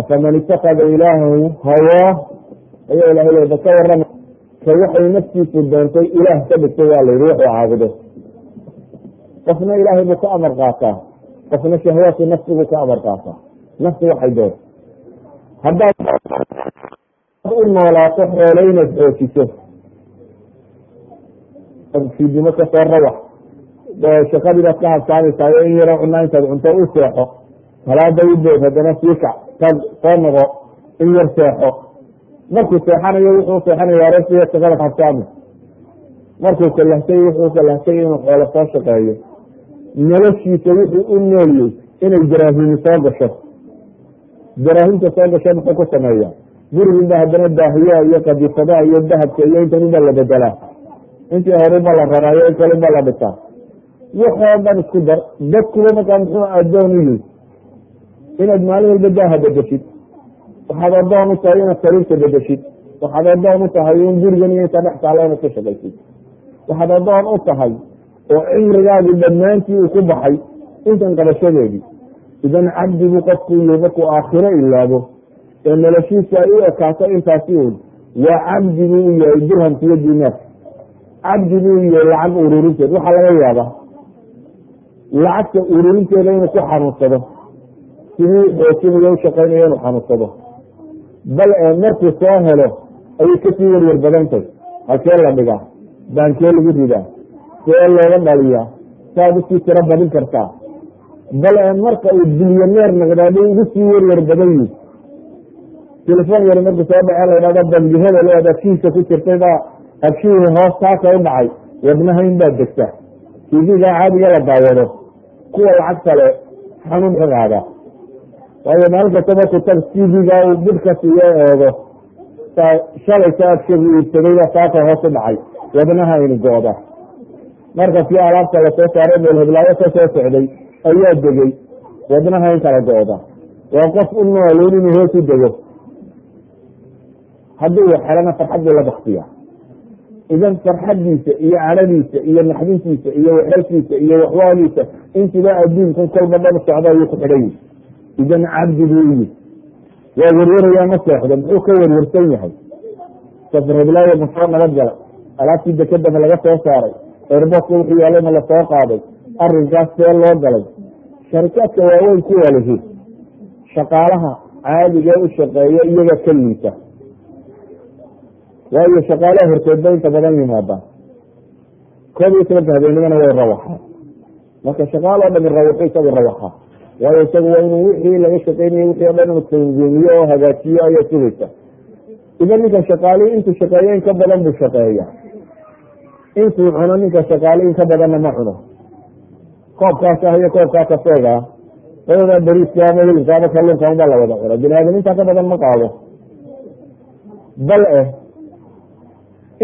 afaman itakada ilaahahu hawaah ayaa ilahay leeda ka warama ka waxay naftiisu doontay ilaah ka dhigtay waa layidhi wuxuu caabudo. Qofna ilaahay buu ka amar qaataa. Qofna shahwaati nafsiguu ka amar qaataa. Nafsi waxay doonto haddaad u noolaato xoole inaad xoojiso fiidnimo ka soo rawax shaqadiibaad ka habsaamaysaa in yaro cunaa intaad cunto u seexo salaada u bood haddana sii kac tag soo noqo in yar seexo. Markuu seexanayo wuxuu seexanaya arsiya shaqada habsaami markuu kalahsay wuxuu kalahsay inuu xoolo soo shaqeeyo. Noloshiisa wuxuu u noolyey inay jaraahimi soo gasho jaraahimta soo muxuu ku sameeya guriginba haddana daahiyaha iyo qadifadaha iyo dahabka iyo intanuba la bedelaa intii horuba la raraayo in kaluba la dhitaa waxoo dhan isku dar dadkuba markaa muxuu adoon u yihi inaad maalin walba daaha bedeshid waxaad adoon u tahay inaad sariirta bedeshid waxaad adoon u tahay in gurigan iyo inta dhex taalo inaad ka shaqaysid waxaad adoon u tahay oo cimrigaagi dhammaantii uu ku baxay intan qabashadeedii idan cabdigu qofku yihi markuu aakhiro ilaabo ee noloshiisa ay u ekaato intaasi un waa cabdi buu u yahay dirhamka iyo dinaarka cabdi buu yahay lacag ururinteed. Waxaa laga yaabaa lacagta ururinteeda inuu ku xanuunsado sidii xoojinayo u shaqaynayo inuu xanuunsado. Bal ee markuu soo helo ayay ka sii waryar badantay halkee la dhigaa? Baankee lagu ridaa? See looga dhaliyaa? Saad u sii tiro badin kartaa bal ee marka uu bilyaneer noqdaaba ugu sii waryar badan yihi telefon yar markuu soo dhace la dhahdo bangi hebel aad abshihiisa ku jirtay baa abshihii hoos taasa u dhacay wadnahayn baa degta. Tiviga caadiga la daawado kuwa lacag kale xanuun ka qaada. Waayo maalin kasta markuu tag tv-ga uu bidhka siiyo eego shalaysa abshigu iibsadayba saaka hoos u dhacay wadnaha aynu go-da alaabta la soo saaray meel heblaayo ka soo socday ayaa degay. Wadnaha in kala go-da waa qof u noolun inuu hoos u dego. Haddii uu xelana farxad buu la baktiya idan farxadiisa iyo cadhadiisa iyo naxdintiisa iyo waxeshiisa iyo waxwaaliisa intiba adduunkan kolba dhab socda ayuu ku xidhan yihi idan cabdi buu yihi waa werwarayaa ma seexdo. Muxuu ka werwarsan yahay? Safreblaayo masoo nabad gala alaabtii dekadama laga soo saaray. Eerboodka wuxuu yaalana la soo qaaday arrinkaas see loo galay. Sharikaadka waaweyn kuwa lihi shaqaalaha caadigee u shaqeeya iyaga ka liita waayo shaqaalaha horteedba inta badan yimaadaan koob iyo tobanka habeenimana way rawaxaan. Marka shaqaaloo dhami rawaxo isagu rawaxa waayo isagu waa inuu wixii laga shaqeynayo wixii o dhan inuu tanziimiyo oo hagaajiyo ayaa sugaysa idan ninka shaqaalihi intuu shaqeeyo in ka badan buu shaqeeya intuu cuno ninka shaqaali in ka badanna ma cuno koobkaas ah iyo koobkaa kafeega labada beriiska ama hilibka ama kalluunka unbaa la wada cuna bini aadam intaa ka badan ma qaado. Bal eh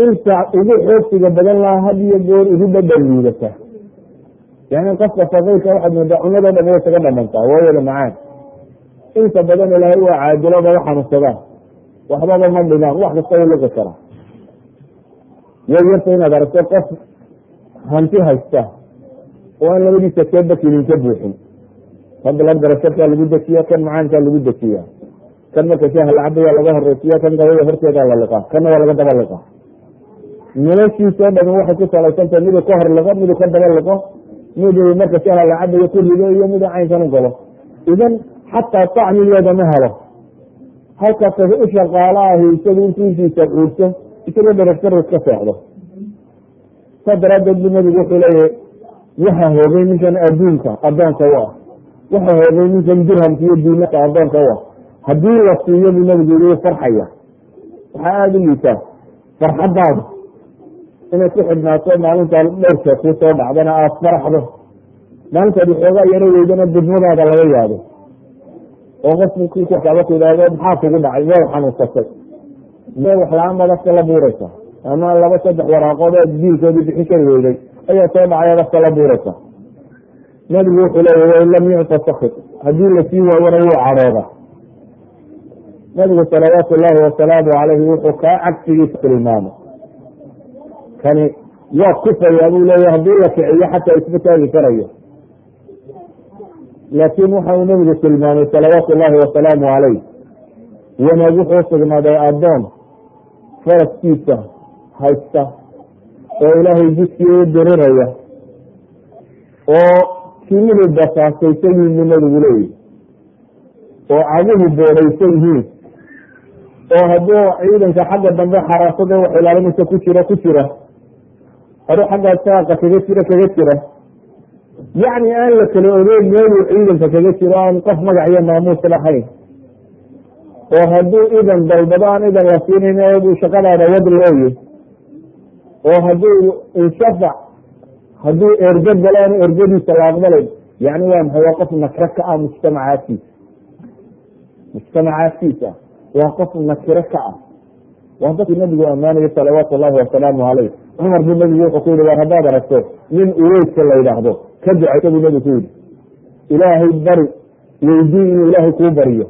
inta ugu xoogsiga badan laha had iyo goor ugu dhadhan liidata. Yani qofka faqiirka waxaad moodaa cunadoo dhan way isaga dhamantaa waa wada macaan. Inta badan ilaahay waa caadilooda wa xanuunsadaan waxbaba ma dhimaan wax kasta u liqi karaa. Way yarta inaad aragto qof hanti haysta oo aan labadiisa keeba kilin ka buuxin. Fadlan darashakaa lagu dejiya kan macaankaa lagu dejiya kan marka shaaha lacabaya laga horeysiya kan gabada horteedaa la liqaa kanna waa laga daba liqaa noloshiisao dhami waxay ku salaysantahay miduu ka hor liqo miduu ka daba liqo miduu marka shaaha lacabayo ku rido iyo miduu caynkan u galo. Idan xataa tacmigeeda ma helo. Halkaas u shaqaalo ahi isagu intuusiisa cuurso isagoo dharagtaras ka seexdo. Saa daraaddeed bu nabigu wuxuu leeyahay waxaa hoogay ninkan adduunka addoonka u ah waxaa hoogay ninkan dirhamka iyo diinaka addoonka u ah haddii la siiyo buu nabigu yii farxaya waxaa aada u liitaa farxadaada inay ku xidhnaato maalintaa dhowrka kuu soo dhacdana aada faraxdo maalintaad waxoogaa yaro weydana didmadaada laga yaabo. Oo qofkaba ku idhaahdo maxaa kugu dhacay? Waa xanuunsatay baad afka la buuraysa. Ama laba saddex waraaqood oo diilkoodii bixin kari weyday ayaa soo dhacay ad afka la buuraysa nabigu wuxuu leeya wain lam yucta sakit haddii la sii waayana wuu cadhooda nabigu salawaatu llaahi wasalaamu calayhi wuxuu kaa cagsigiisa tilmaamay kani waa kufaya buu leeya haddii la kiciyo xataa isma taagi karayo. Laakiin waxa uu nabigu tilmaamay salawaatu llaahi wasalaamu calayh wanaag wuxuu sugnaaday addoon faraskiisa haysta oo ilaahay jidkii u diriraya oo kimidu basaasaysan yihiin nabigu leeyihi oo caguhu boodhaysan yihiin oo hadduu ciidanka xagga dambe xaraasada wax ilaalinaysa ku jira ku jira adu xaggaa saaqa kaga jira kaga jira. Yacni aan la kala ogeyn meeluu ciidanka kaga jiro aan qof magac iyo maamuus lahayn oo hadduu idan dalbado aan idan la siinayn buu shaqadaada wad looye oo hadduu inshafac hadduu ergo galo aan ergadiisa la aqbalayn yani waa maxay? Waa qof nakro ka ah mujtamacaadkiisa mujtamacaadkiisa waa qof nakiro ka ah. Waa dadkii nabigu ammaanayo salawaatu llahi wasalaamu caleyh cumar buu nabigu wuxuu ku yihi war haddaad aragto nin uweyska la yidhaahdo ka ducaysa buu nabigu ku yihi ilaahay bari weydii inuu ilaahay kuu bariyo.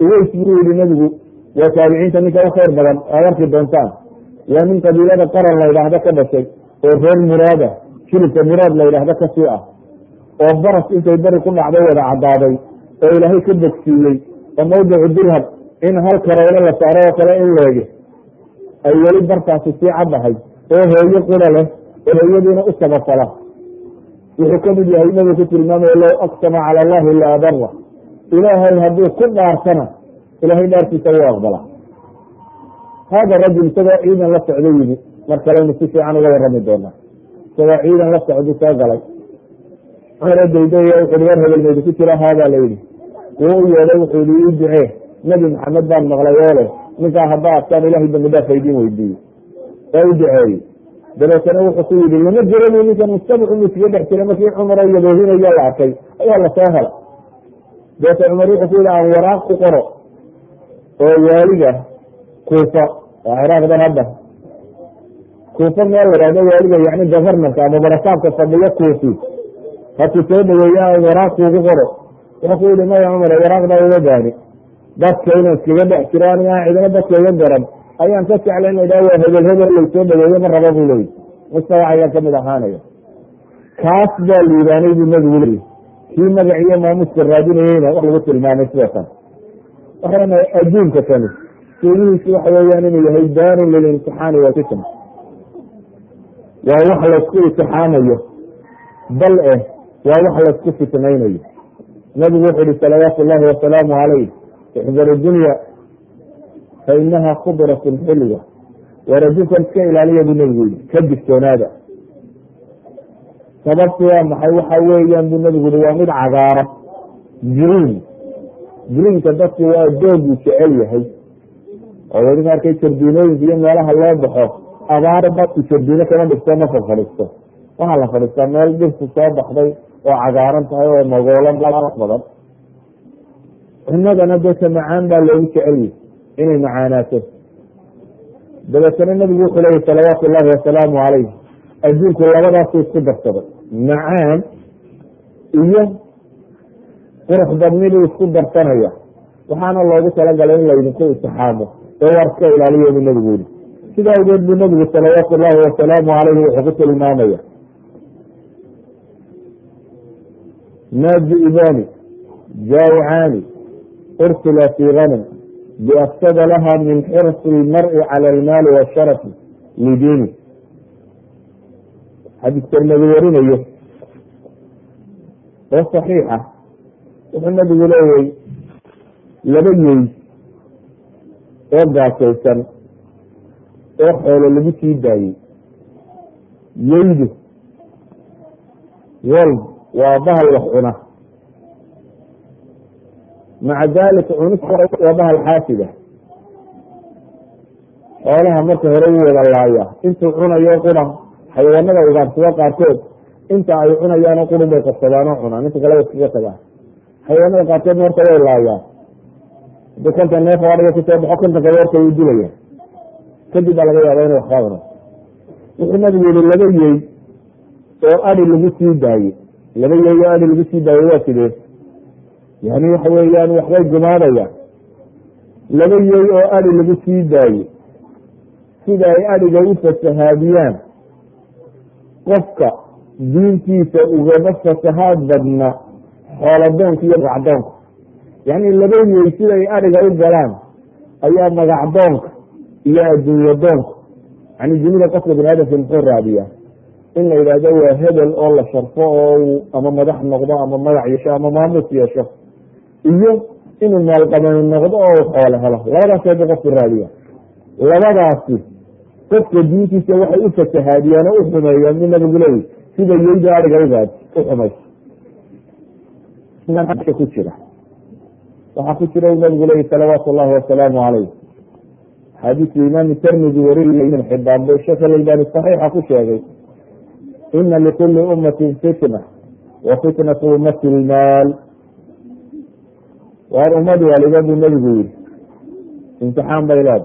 Uweys buu yihi nabigu waa taabiciinta ninka u khayr badan aad arki doontaan waa nin qabiilada qaran la yidhaahdo ka dhashay oo reer muraada shilibka muraad la yidhaahdo ka sii ah oo baras intay beri ku dhacday wada caddaaday oo ilaahay ka bogsiiyey oo mawdicu dirham in hal kareylo la saaro oo kale in leege. Ay weli bartaasi sii caddahay oo hooyo qura leh oo hooyadiina u sabafala wuxuu ka mid yahay nabigu ku tilmaamaya low aqsama cala allahi la abara ilaahay hadduu ku dhaarsana ilaahay dhaarkiisa wuu aqbala hada rajul isagoo ciidan la socdo yimi mar kaleynu si fiican uga warami doonaa isagoo ciidan la socdu soo galay cumar dayday wuxuui hebel maydu ku jira haadaa la yidhi wuu u yeedhay wuxuu yihi ii ducee maxamed baan maqlay oole ninkaa hadda adkaan ilahay dambi dhaaf aydiin weydiiyey waa u duceeyey dabeetana wuxuu ku yidhi lama garani ninkan mujtamacu miskiga dhex jira markii cumaro yadoohinayo la arkay ayaa la soo hela dabeeta cumar wuxuu ku yihi aan waraaq ku qoro oo waaliga kuufa waa ciraaqdan hadda kuufa meel la yhahdo waaliga yani governorka ama barasaabka fadhiyo kuufi. Haku soo dhaweeya aan waraaq kuugu qoro. Wuxuu ku yihi maya cumar waraaqdaa uga gaani dadka inaan iskaga dhex jiro aniga aan cidina dadka iga garan. Ayaan ka jecla in la idhaha waa hebel hebel laysoo dhaweeye ma raba buu leeyi mustawac ayaan ka mid ahaanaya. Kaas baa liibaanay buu nabigu leeyi kii magaciyo maamuska raadinayeyna wax lagu tilmaamay sidoo kale waxaana adduunka kani qiimihiisu waxa weeyaan inuu yahay daarun lilimtixaani walfitna waa wax laysku itixaamayo bal eh waa wax laysku fitnaynayo. Nabigu wuxu uhi salawaatu llahi wasalaamu calayh ixdaru dunya fa inaha khudratun xilwa. Waar adduunkan iska ilaaliya buu nabigu yihi ka digtoonaada. Sababtu waa maxay? Waxa weeyaan buu nabigu yihi waa mid cagaara green greenka dadku waa dooguu jecel yahay oo wadinka arkay jardiinooyinka iyo meelaha loo baxo abaar jardiino kama dhigto ma fa fadhiisto waxaa la fadhiistaa meel dhirtu soo baxday oo cagaaran tahay oo magoolan badan. Cunadana dadka macaan baa loogu jecelyahy inay macaanaato. Dabeetana nabigu wuxuu leeyay salawaatu llahi wasalaamu calayh adduunku labadaasu isku darsaday. Macaan iyo qurux badnibuu isku darsanaya. Waxaana loogu talagalay in laydinku itixaamo ee waar iska ilaaliya buu nabigu yihi sidaa awgeed buu nabigu salawaatu llahi wasalaamu calayhi wuxuu ku tilmaamaya. Naadi'ibani jaa'icaani ursila fii ganim biafsada laha min xirsi ilmari cala almaali washarafi lidiini. Xadiiska nabi warinayo oo saxiixa wuxuu nabigu leeyay laba yey oo gaasaysan oo xoolo lagu sii daayey. Yeydu wolb waa bahal wax cuna. Maca dalika cunis waa bahal xaasida. Xoolaha marka hore u wada laaya. Intuu cunayo qura xayawaanada ugaarsado qaarkood. Inta ay cunayaano qurun bay qabsadaan oo cunaan inta kale way iskaga tagaan xayawaanada qaarkood horta way laayaan haddii kontan neef adhiga ku soo baxo kontanka warka wuu dilaya kadib baa laga yaaba inu wax qaadano wuxuu nabigu yihi laba yey oo adi lagu sii daaye. Laba yey oo adi lagu sii daaye waa sidee? Yani waxa weeyaan waxbay gumaadayaan laba yey oo adi lagu sii daaye. Sida ay adiga u fasahaadiyaan. Qofka diintiisa ugama fasahaad badna xooladoonka iyo magacdoonka yani laba yey siday adiga u galaan ayaa magacdoonka iyo adduunye doonka yani dunida qofka bani aadamka muxuu raadiyaa? In la yidhaahdo waa hebel oo la sharfo oo ama madax noqdo ama magac yeesho ama maamus yeesho. Iyo inuu maalqabani noqdo oo xoolo helo. Labadaas ba qofku raadiya labadaasi qofka diintiisa waxay u fasahaadiyaan oo u xumeeyaan mi nabigu leeyi sida yeyda ariga ugaad u xumayso ku jira waxaa ku jira nabigu leeyi salawaatu llahi wasalaamu calayh. Xadiisu imaam termidi wariy ibn xibaan bu sheekh albani saxiixa ku sheegay. Ina likuli ummatin fitna wa fitnatu ummati lmaal waar ummad waliba buu nabigu yihi imtixaan bay leedahay.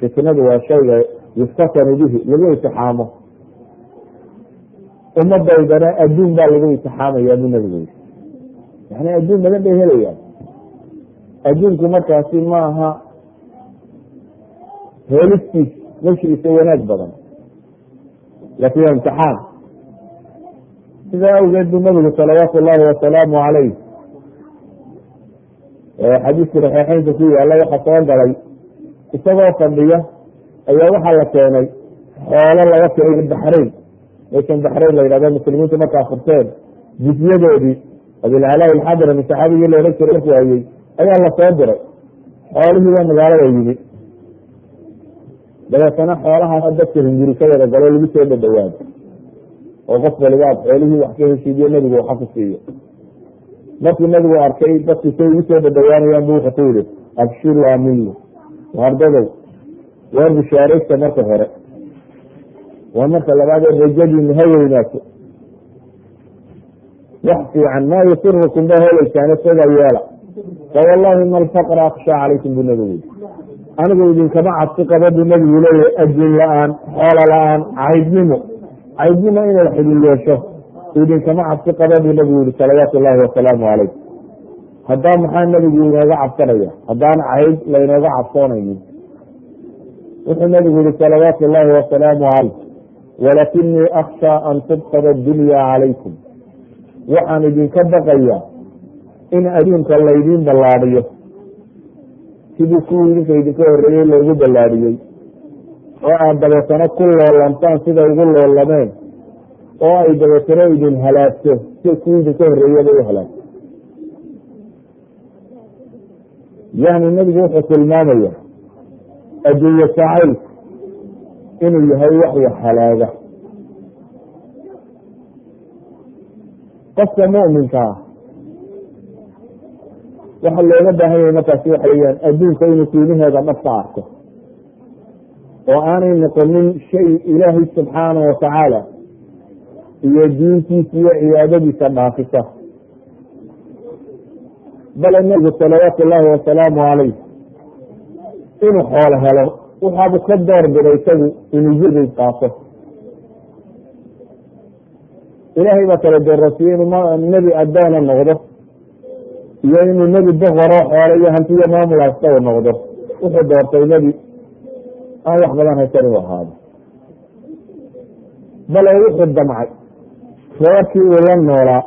Fitnadu waa shayga yuftakanu bihi lagu itixaamo ummadaydana adduun baa lagu itixaamaya buu nabigu yihi yani adduun badan bay helayaan. Adduunku markaasi ma aha heelistiis meshiisa wanaag badan. Laakin waa imtixaan. Sidaa awgeed buu nabigu salawaatu llahi wasalaamu calayh xadiiskii saxiixeynka ku yaalla waxaa soo galay isagoo fadhiya ayaa waxaa la keenay xoolo laga keenay baxrayn meeshan baxrayn la yidhahdo muslimiintu markaa furteen jisyadoodii abilcalaa ilxadrami saxaabigii la ohan jiray waayey ayaa la soo diray xoolihii baa magaalada yimi dabeetana xoolahaas dadka hingiri ka wada galo lagu soo dhadhawaado oo qof waliba ad xoolihii wax ka heshiidiyo nebigu waxa ku siiyo markii nabigu arkay dadku say ugu soo dhadhawaanayaan bu wuxuu ku yihi abshiru aminu waardadow waa bishaaraysta marka hore waa marka labaad ee rajadiinu ha weynaato wax fiican maa yusirukum ba helaysaane sidaa yeela. Fawallahi ma alfaqra akshaa calaykum buu nabigu yii anigu idinkama cabsi qaba buu nabigu leeyahay adduun la'aan xoolo la'aan caydnimo. Caydnimo inay xidin yeesho idinkama cabsi qaba buu nabigu yihi salawaatu llahi wasalaamu calayh. Haddaa maxaa nebigu inooga cabsanaya? Haddaan cayd laynooga cabsoonaynin? Wuxuu nebigu yihi salawaatu llahi wasalaamu calayh. Walakinii akshaa an tubqada adunya calaykum waxaan idinka baqaya in adduunka laydiin ballaadhiyo. Sidii kuwii idinka idinka horreeyey loogu ballaadhiyey oo aad dabeetano ku loolantaan siday ugu loolameen. Oo ay dabeetano idin halaagto si kuwii idinka horreeyaba u halaagto yani nebigu wuxuu tilmaamaya adduunye jacaylku inuu yahay wax wax halaaga qofka mu'minka ah. Waxa looga baahan yahay markaasi waxa weyaan adduunka inuu qiimaheeda dhabka arko. Oo aanay noqonin shay ilaahay subxaanahu watacaala iyo diintiisa iyo cibaadadiisa dhaafisa. Bale nebigu salawaatu llaahi wasalaamu calayh inuu xoolo helo waxaabu ka door biday isagu inuu yurgay qaato ilaahay baa kala doorasiye inuu nebi addoona noqdo. Iyo inuu nebi boqoroo xoolo iyo hantiyo maamul haysta u noqdo. Wuxuu doortay nebi. Aan wax badan haysan u ahaado bale wuxuu damcay. Reerkii uu la noolaa.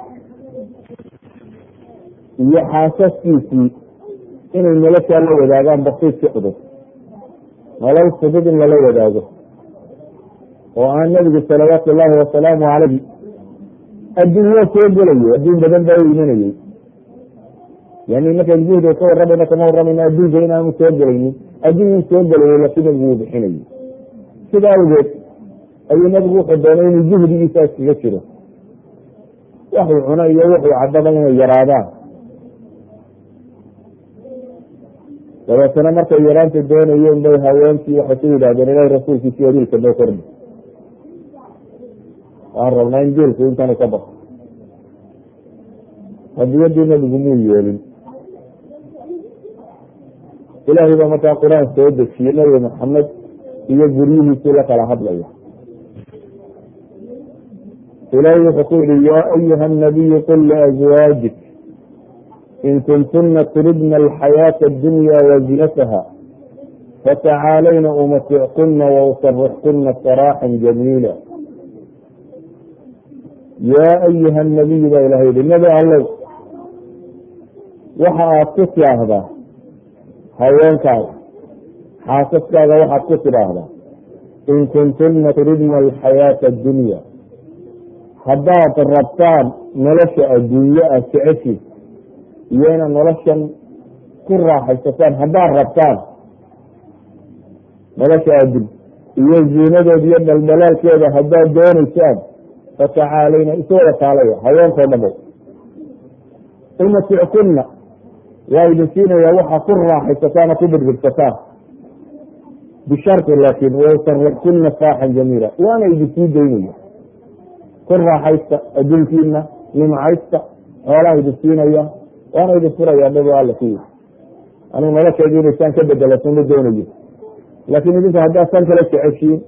Iyo xaasaskiisii inay noloshaa la wadaagaan basiidki cudub. Nolol fudud in lala wadaago. Oo aan nebigu salawaatu llaahi wasalaamu calayh adduunyo soo gelayo adduun badan baa u imanayey yani markaan juhdiga ka warramayna kama warramayna adduunka inaanu soo gelaynin adduun soo gelayay laakiin nebigu uu bixinayay. Sida awgeed ayuu nebigu wuxuu doonay inuu juhdigiisa iskaga jiro. Waxuu cuno iyo wuxuu cababa inay yaraadaan. Dabeetana markay yaraanta doonayeen bay haweenkii waxay ku yidhahdeen ilahi rasuulkiisiyo wiilka noo korni waan rabnaa in geelku intanu ka baxo. Hadiyadii nabigu muu yeelin. Ilaahay baa markaa qur'aan soo dejiyey nabi maxamed iyo guryihiisuu la kala hadlaya. Ilaahay wuxuu ku yihi yaa ayuha nabiyu qul liazwaajik in kuntuna turidna alxayaata addunya wazinataha fatacaalayna umatickunna wausarixkunna saraaxan jamiila yaa ayuha nabiyu baa ilahay yihi nebi allow. Waxa aad ku tidhaahdaa haweenkaaga xaasaskaaga waxaad ku tidhaahdaa in kuntuna turidna alxayaaةa addunya. Haddaad rabtaan nolosha adduunye aad jeceshiin iyo inaad noloshan ku raaxaysataan haddaad rabtaan nolosha adun iyo ziinadeeda iyo dhaldhalaalkeeda haddaad doonaysaan fatacaalayna iswada taalaya haweenkoo dhamo umatickunna waa idin siinayaa waxaa ku raaxaysataan oo ku birbirsataan bisharti laakiin wausarixkunna saaxan jamiila waana idin sii daynaya ku raaxaysta adduunkiina nimcaysta xoolaha idin siinaya waana idin furayaa dhabo alla ku yiri anuu nolosheedu inaysaan ka bedelasan ma doonayo laakiin idinku haddaad san kala jeceshiin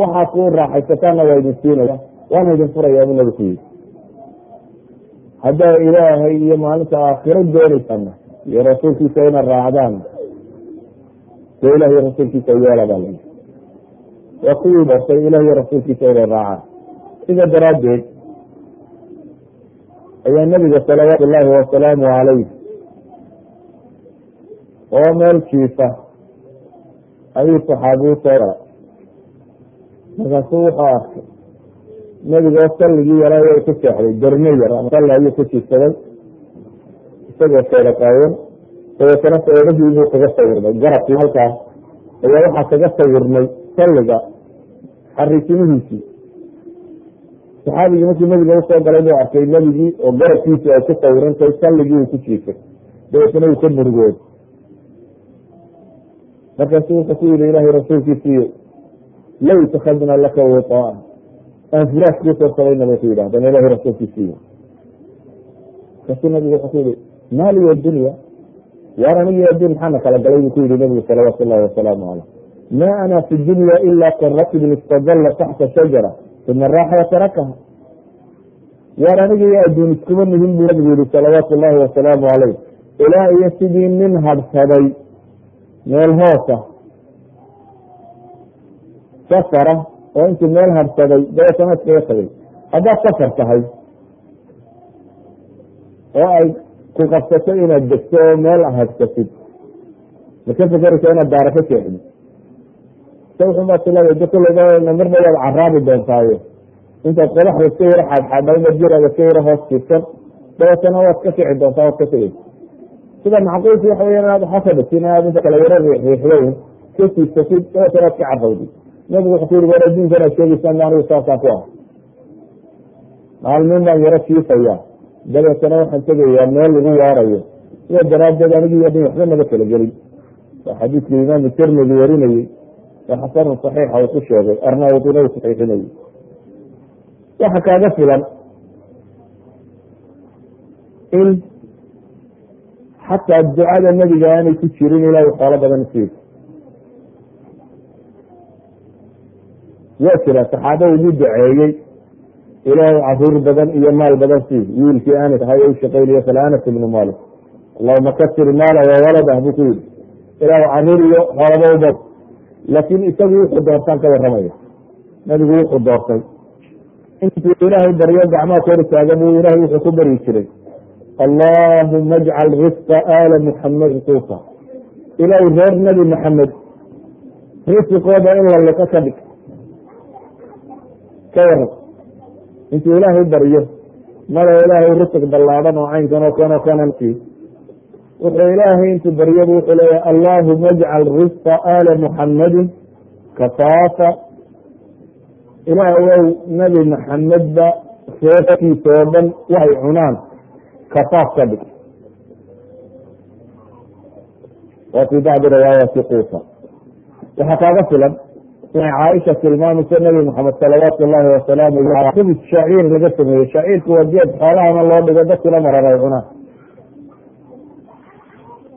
waxaa ku raaxaysataanna waa idin siinaya waana idin furayaa bu nabi ku yiri haddaa ilaahay iyo maalinta aakhiro doonaysaana iyo rasuulkiisa ina raacdaan dee ilah iyo rasuulkiisa yeela baa la waa kuwii doortay ilah iyo rasuulkiisa inay raacaan. Sida daraaddeed ayaa nabiga salawaatu llaahi wasalaamu calayh oo meel jiifa ayuu saxaabiyu soo galay markaasuu wuxuu arkay nebigoo salligii yaraa way ku seexday darme yar ama salli ayuu ku jiifsaday isagoo seeda qaawan dabeetana seedahii buu kaga sawirmay garabkii halkaas ayaa waxaa kaga sawirmay salliga xariisimihiisii saxaabigii markii nabiga u soo galay buu arkay nebigii oo garabkiisi ay ku sawirantay salligii uu ku jiifay dabeetana uu ka murugooday markaasu wuxuu ku yihi ilaahay rasuulkiisiiyo low itakadna laka witaa aan firaash kuu soo sabayna bay ku yidhahdeen ilahay rasuulkiisiiyo markaasuu nabigu wuxuu ku yihi maaliyo dunya waar anigi adduun maxaana kala galay? Buu ku yihi nabigu salawaatu llahi wasalaamu caleyh. Ma ana fi dunya ila karakibin istadalla taxta shajara uma raaxa watarakaha waar aniga iyo adduun iskuma nihin buu nabigu yihi salawaatu llahi wasalaamu caleyh. Ilaa iyo sidii nin habsaday meel hoosa safara oo intuu meel habsaday dabeetana iskaga tagay. Haddaad safar tahay oo ay ku qabsato inaad degto oo meel habsatid ma ka fekeraysa inaad daara ka jeexdi sawxunbaa tilada dakulada mar dhawaad caraabi doontaayo. Intaad qodaxda iska yaro xaadxaadha jiraada iska yaro hoos jirsan dabeetana waad ka kici doontaa waad ka tegeysa sida macquulki waxa weya inaad xafadhatin aad inta kale yaro riixriixdayn ka siibsatid dabeetana ad ka carrawdi nabigu wuxuu ku yiri war adduunkan aad sheegeysaan anigu saasaa ku ah maalmin baan yaro kiifaya. Dabeetana waxaan tegayaa meel lagu waarayo. Sidaa daraaddeed anigii adin waxba naga kala waa xadiidkii imaamu tirmidi warinayey ee xasanun saxiixa uu ku sheegay arnaudina uu saxiixinayey waxa kaaga filan in xataa ducada nebiga aanay ku jirin ilaahay xoolo badan isiis waa jira saxaaba ugu duceeyey. Ilaahay carruur badan iyo maal badan sii wiilkii anas ahay u shaqaynayo kale anas ibnu malik allahuma kasir maala wawaladah buu ku yidhi. Ilaahu carruur iyo xoolaba ubad laakiin isagu wuxuu doortaan ka waramaya nabigu wuxuu doortay intuu ilaahay baryo gacmaha kor taaga buu ilahay wuxuu ku baryi jiray. Allahuma ajcal risqa aala muxamed quuta ilaahay reer nabi maxamed risiqooda in la liqo ka dhig ka waran intuu ilaahay baryo mala ilaahay risiq ballaadan oo caynkan oo kan oo kananki wuxuu ilaahay intuu baryaba wuxuu leeyahay allahuma ajcal risqa aala muxamadin kafaafa ilaah wow nabi maxamedba reerkiisa oo dhan waxay cunaan kafaaf ka dhig. Wa fii bacdi riwaayati quusa waxaa kaaga filan inay caaisha tilmaamayso nabi maxamed salawaatu llahi wasalaamu khubis shaciir laga sameeyey. Shaciirku waa geed xoolahana loo dhigo dadkuna marar ay cunaan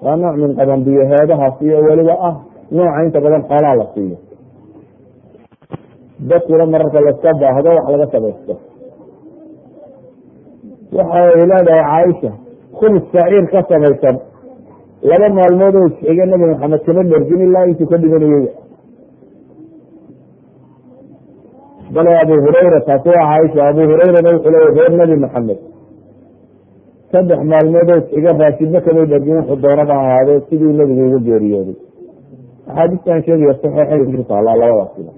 waa nooc min qabanbiyo heedahaas iyo weliba ah nooca inta badan xoolaha la siiyo. Dadkuna mararka laska baahdo wax laga samaysto. Waxay leedahay caaisha khubis shaciir ka samaysan. Laba maalmood oo isxiga nabi maxamed kama dhergin ilaa intuu ka dhimanayey bale abu hurayra taasi caaisha abu hurayrana wuxuu leeya reer nabi maxamed. Saddex maalmood oo isxiga raashidna kamay dhergin wuxuu doonaba ahaadee sidii nebigu uga geeriyooday. Axaadiistan sheegaya saxiixay ku taallaa labadaasina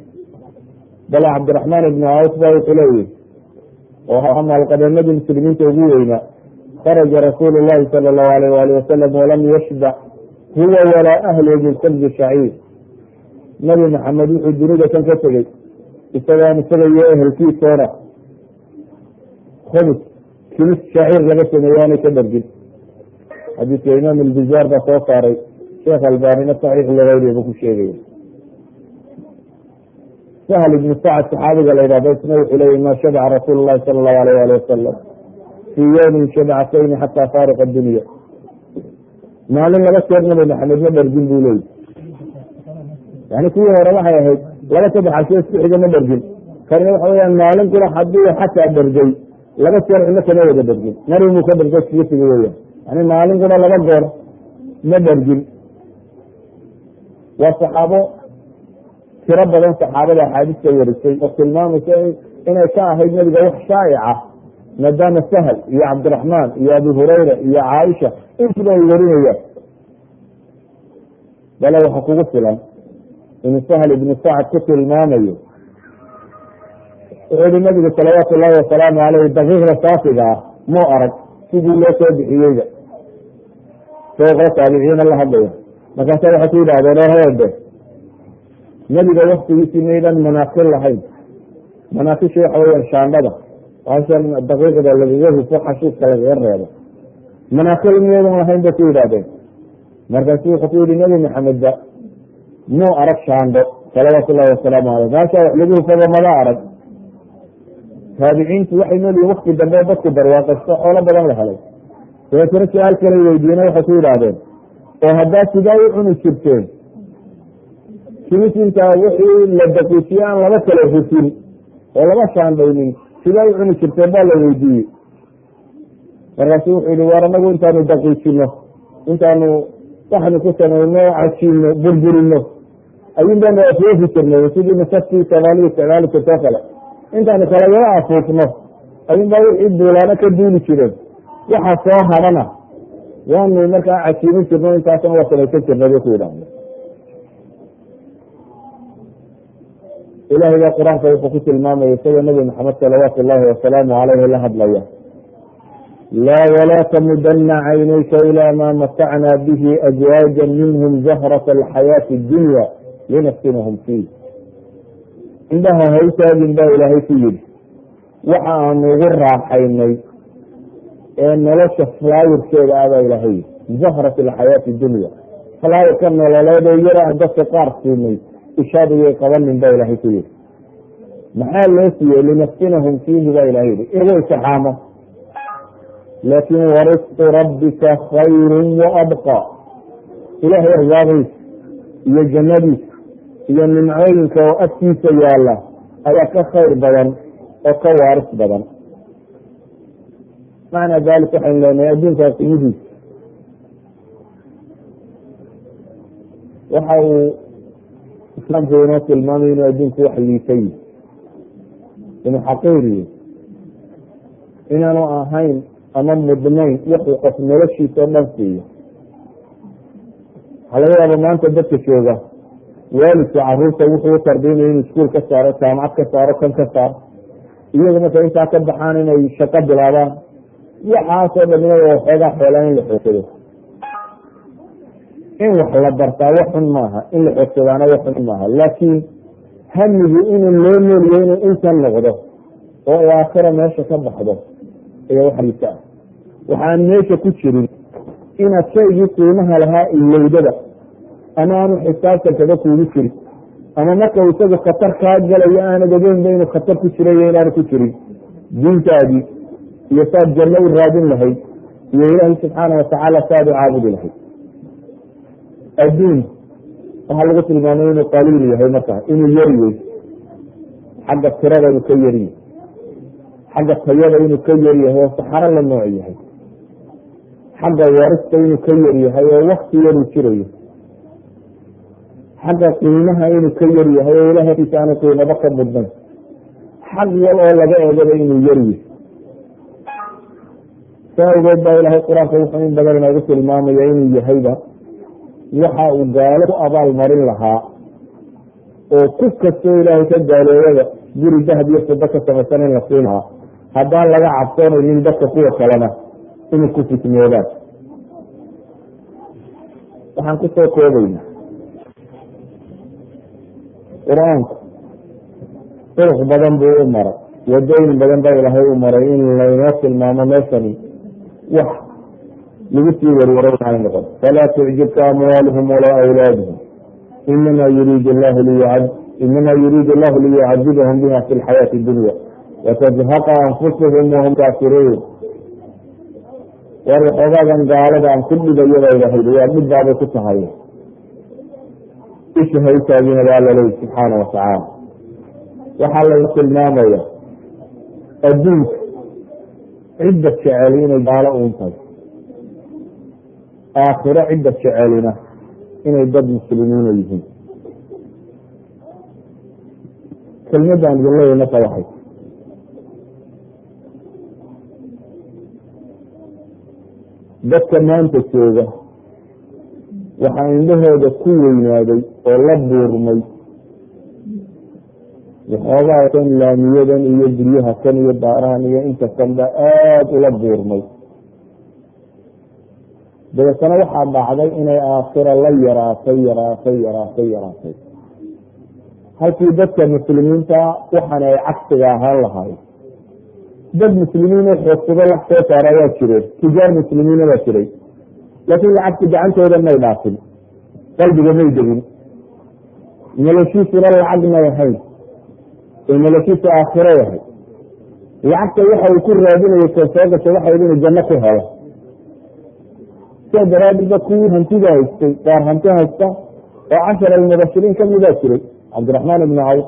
bale cabdiraxmaan ibnu awf ba wuxuu leeyihi oo maalqabeennadii muslimiinta ugu weynaa kharaja rasuulu llahi sala allahu alayh waali wasalam walam yashbac huwa walaa ahlu min khubzi shaciir nabi maxamed wuxuu dunida kan ka tegey isagaan isaga iyo ehelkiisoona khubs kimis shaciir laga sameeye aanay ka dhargin xadiidka imaam albizaar baa soo saaray. Sheekh albanina saxiix ligayri buu ku sheegaya sahl ibnu sacad saxaabiga la yidhahdo isna wuxuu leeyay ma shabaca rasuulu llahi sala allahu alayh ali wasalam fii yowmin shabacatayni xataa faariqa dunya maalin laba jeer nabi maxamed ma dhargin buu leeyi yani kuwii hore waxay ahayd laba saddex asho isku xiga ma dhargin. Kanina waxa weyaan maalin kuna haddii xataa dhargay laba cilo kama wada dhargin. Maribuu ka iskaga tigi weyan yani maalin kuna laba goor ma dhargin. Waa saxaabo tiro badan saxaabada axaadiista warisay oo tilmaamaysa inay ka ahayd nabiga wax shaa'ica maadaama sahal iyo cabdiraxmaan iyo abu hurayra iyo caaisha intuba ay warinayaan. Bale waxa kugu filan inuu sahl ibnu sacad ku tilmaamayo. Wuxuu yihi nabigu salawaatu llahi wasalaamu aleyh daqiiqda saafiga ah muu arag sidii loo soo bixiyeyba sooqo taabiciina la hadlaya markaasa waxay ku yidhahdeen orhede nebiga waktigiisii maydan manaakil lahayn. Manaakisha waxa weeyaan shaandhada waashan daqiiqda lagaga hufo xashiiska lagaga reebo. Manaakil miyaydan lahayn bay ku yidhahdeen markaasu wuxuu ku yihi nebi maxamedba muu arag shaandho salawaatu llahi wasalaamu aleyh maasha wax lagu arag. Taabiciintu waxay noolyihin wakti dambe dadku barwaaqaysto xoolo badan la helay. Dabeetana su'aal kale weydiiyena waxay ku yidhaahdeen oo haddaa sidaa u cuni jirteen kimisinta wixii la daqiijiye aan laba kala hufin oo laba shaandhaynin sidaa u cuni jirteen baa la weydiiyey. Markaasu wuxuu yihi war anagu intaanu daqiijino intaanu waxnu ku samayno cajiino burburino ayun baanu afoofi jirnay sidii masaftii soomaalidu isticmaali jirtoo kale intaanu kalagala afuufno ayun baa wixii duulaano ka duuli jireen waxa soo hadhana waanu markaa cajiimin jirno intaasna waa samaysan jirnay bay ku yidhaahda ilahay baa qur'aanka wuxuu ku tilmaamaya isagoo nabi maxamed salawaatu llahi wasalaamu aleyhi la hadlaya laa walaa tamudana caynayka ilaa maa matacnaa bihi azwaaja minhum zahrata alxayaati dunya linaftinahum fiih indhaha hawtaagin baa ilaahay ku yidhi waxa aanu ugu raaxaynay ee nolosha flaayirkeeda ah baa ilaahay yidhi zahrat alxayaati dunya flaayirka nololeedoo yara aan dadka qaar siinay ishaadiyay qabanin baa ilaahay ku yidhi maxaa loo siiyey linaftinahum fiihi baa ilahay yihi igu intixaamo laakin warisqu rabbika khayru waabqa ilaahay arsaaqdiisa iyo jannadiisa iyo nimcooyinka oo agtiisa yaalla ayaa ka khayr badan oo ka waaris badan. Macnaa dalik waxaynu leenahay adduunkaa qiimihiisa waxa uu islaamku inoo tilmaamay inuu adduunku wax liita yihi inuu xaqiir yihi inaanu ahayn ama mudnayn wuxuu qof noloshiisa dhan siiyo. Waxaa laga yaaba maanta dadka jooga waalidka carruurta wuxuu u tarbiyinaya inuu iskuul ka saaro jaamacad ka saaro kan ka saaro. Iyagu marka intaa ka baxaan inay shaqo bilaabaan waxaasoo dhan iyaga waxoogaa xoolaan in la xoogsado in wax la bartaa wax xun maaha in la xoogsadaana wax xun maaha. Laakiin hamigu inuu loo nooliyo inuu intan noqdo oo aakhira meesha ka baxdo ayaa waxliisa ah. Waxaan meesha ku jirin inaad shaygii qiimaha lahaa ilowdada ama aanu xisaabtan kaga kuugu jirin ama marka isagu khatar kaa galayo aanad ogeynba inuu khatar ku jirayo inaanu ku jirin diintaadii iyo saad janno u raadin lahayd iyo ilaahay subxaana watacaala saad u caabudi lahayd adduun waxaa lagu tilmaamay inuu qaliil yahay markaa inuu yaryey xagga tirada inuu ka yaryahay xagga tayada inuu ka yaryahay oo saxaro la nooc yahay xagga warista inuu ka yaryahay oo wakti jirayo xagga qiimaha inuu ka yaryahay oo ilahay agtiisa aanu qiimado ka mudnayn xag wal oo laga eegaba inuu yaryahay saa awgeed baa ilaahay qur'aanka wuxuu in badan inoogu tilmaamaya inuu yahayba waxa uu gaalo ku abaal marin lahaa oo ku kastoo ilaahay ka gaaloobada guri dahab iyo fido ka samaysan in la siin lahaa. Haddaan laga cabsoonaynin dadka kuwa kalena inay ku fitnoodaan waxaan ku soo koobayna qur'aanku durux badan buu u maray. Wadooyin badan baa ilaahay u maray in laynoo tilmaamo meeshani. Wax lagu sii warwaray ay noqon. Falaa tucjibka amwaaluhum walaa awlaaduhum inama yuriid allahu liyucadibahum biha fi lxayaati dunya. Watazhaqa anfusuhum wahum kaafiruun war waxoogaagan gaalada aan ku dhibayo baa ilahay waa dhibbaabay ku tahay isha haytaagina baa laley subxaana watacaala waxaa laga tilmaamaya adduunka cidda jecel inay gaalo uuntahay aakhiro cidda jecelina inay dad muslimiina yihiin. Kelmadaan idin leeyahy marka waxay. Dadka maanta jooga waxaa indhahooda ku weynaaday oo la buurmay waxoogaa kan laamiyadan iyo guryaha kan iyo daarahan iyo inta kanba aada ula buurmay dabeetana waxaa dhacday inay aakhira la yaraatay yaraatay yaraatay yaraatay. Halkii dadka muslimiinta waxaana ay cagsiga ahaan lahaay dad muslimiin oo xoogsado lax soo saara waa jireen tijaar muslimiina waa jiray laakiin lacagti gacantooda may dhaafin qalbiga may degin noloshiisuna lacag may ahayn ee noloshiisu aakhiro yahay lacagta waxa uu ku raadinayo koo soo gashay waxay inuu janno ku helo sidaa daraaddeedba kuwii hantida haystay qaar hanti haysta oo cashar almubashiriin kamidaa jiray cabdiraxmaan ibni cawf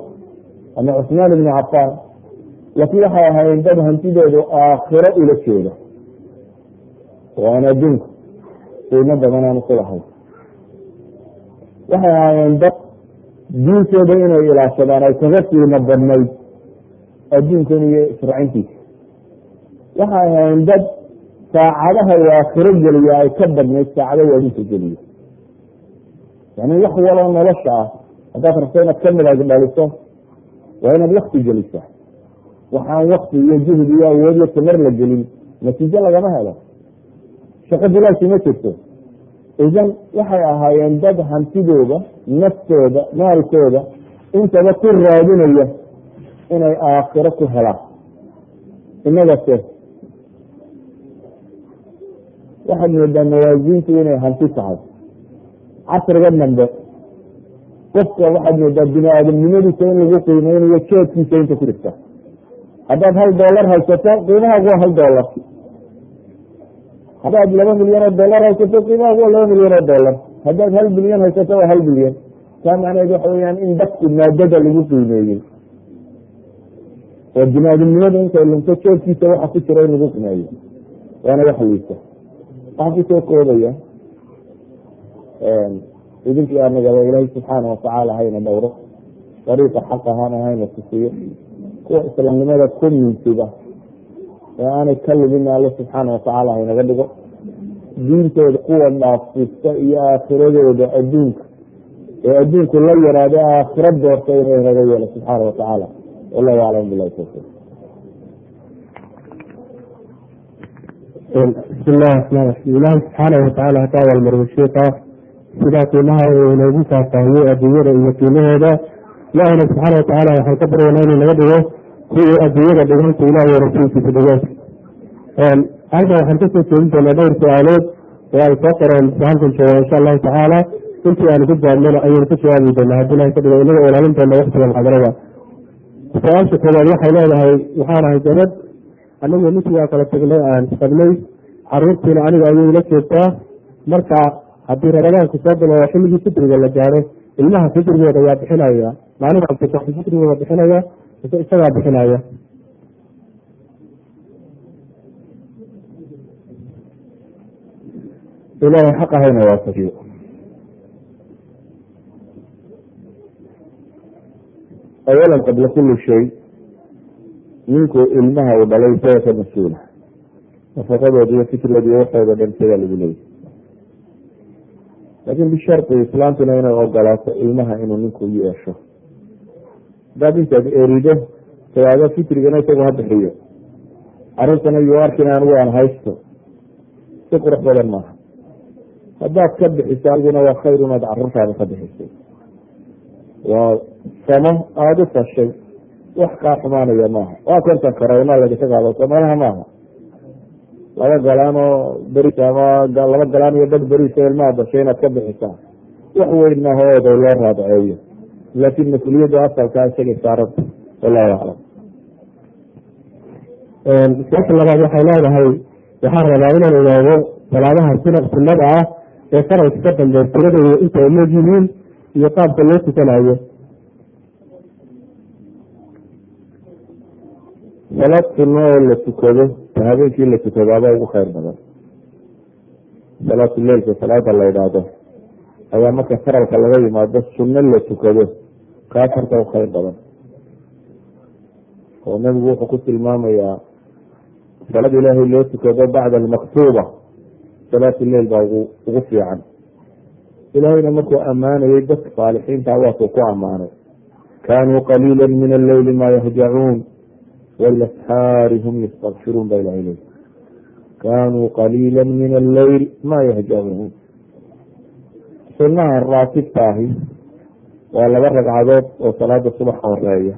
ama cusmaan ibni cafaan laakiin waxay ahaayeen dad hantidoodu aakhiro ula jeeda oo aan adduunka qiimo badan aan ku lahayn. Waxay ahaayeen dad diintooda inay ilaashadaan ay kaga qiimo badnayd adduunkan iyo isracintiisa waxay ahaayeen dad saacadaha uu aakhiro geliya ay ka badnayd saacadahu adduunka geliyo yani wax waloo nolosha ah haddaad rabto inaad ka midag dhaliso waa inaad wakti gelisa waxaan wakti iyo juhd iyo awood iyo tamar la gelin natiijo lagama helo shaqo bilaashi ma jirto. Idan waxay ahaayeen dad hantidooda naftooda maalkooda intaba ku raadinaya inay aakhiro ku helaan. Inagase waxaad moodaa mawaasiintu inay hanti tahay. Casriga dambe qofka waxaad moodaa bini aadamnimadiisa in lagu qiimeynayo jeedkiisa inta ku dhigta. Haddaad hal doolar haysato qiimahaagu waa hal doolar haddaad laba milyan oo dollar haysato qiimahaagu waa laba milyan oo dollar. Haddaad hal bilyan haysato waa hal bilyan. Taa macnaheed waxa weyaan in dadku maadada lagu qiimeeyey. Oo bini aadamnimada intay lunto jeedkiisa waxa ku jira in lagu qimeeyo waana wax liisa waxaan ku soo koobaya idinkii anagaba ilaahay subxaana watacaala hayna dhowro. Dariiqa xaq ahaana hayna tusiyo. Kuwa islaamnimada ku mintiba ee aanay ka lubin alle subxaana watacaala haynaga dhigo. Diintooda kuwa dhaafista iyo aakhiradooda adduunka ee adduunku la yaraado aakhira doorta inay naga yeelo subxaana watacaala wallahu aclam bilahi tawfiq bismi illahi raxmaan raxiim ilaahi subxaana watacaala hadaa walmarwe sheika sidaa qiimaha inoogu faahfaahiyey adduunyada iyo qiimaheeda. Ilaahina subxaana watacaala waxaan ka baryanaa inuu naga dhigo kuwii adduunyada dhiganta ilaah iyo rasuulkiisa dhigood halkan waxaan ka soo jeedin doonaa dhowr su'aalood oo ay soo qoreen halkan jooga insha allahu tacaala. Intii aanu ku jaabnana ayaynu ka jawaabi doonaa. Haddii ilahay ka dhigo inaga ilaalin doona waktiga muxaadarada su'aasha koobaad waxay leedahay waxaan ahay gabadh anagu ninkii kala tagnay aan qabnay caruurtiina aniga ayay ila joogtaa marka haddii ramadaanku soo bilowda xilligii fitriga la gaaro ilmaha fitrigooda waa bixinaya. Maalinka fitrigooda bixinaya isagaa bixinaya ilaahay xaq ahayna waafajiyo awalan qabla kuli shay ninku ilmaha uu dhalay isaga ka mas'uula nafaqadooda iyo iyo waxooda dhan isagaa lagu leeyay. Laakin bisharti islaamtuna inay ogolaato ilmaha inuu ninku yeesho hadaad intaad erido tawaado fitrigana isagu ha bixiyo. Carruurtana yuu arkin anigu aan haysto. Si qurux badan maaha. Haddaad ka bixiso adiguna waa khayr inaad carruurtaada ka bixisay waa samo aada u fashay wax kaa xumaanaya maaha. Waa kontan karayna lagasa qaado samanaha maaha. Laba galaan oo beris ama laba galaan iyo dad beris oo ilmaha dashay inaad ka bixisaa. Wax weyn maaha loo raadceeyo laakin mas'uuliyadda asalkaa isagay saaranta wallahu aclam su'aasha labaad waxay leedahay waxaan rabaa inaan ogaado salaadaha sina sunnada ah ee faralka ka dambeey tiradooda inta leeg yihiin iyo qaabka loo tukanayo salaad sunno oo la tukado habeenkii la tukadaaba ugu khayr badan salaatuleilka salaada la idhaahdo ayaa marka faralka laga yimaado sunno la tukado kaa farta u badan. Oo nabigu wuxuu ku tilmaamayaa salaad ilaahay loo tukado bacda almaktuuba salaatu leil baa ugu fiican. Ilaahayna markuu ammaanayay dadka saalixiinta waasuu ku ammaanay. Kaanuu qaliila min alleyli maa yahjacuun walasxaari hum yastakfiruun baa ilahay leey kaanuu qaliila min alleyl maa yahjacuun. Sunaha raatibta ahi waa laba ragcadood oo salaada subax horreeya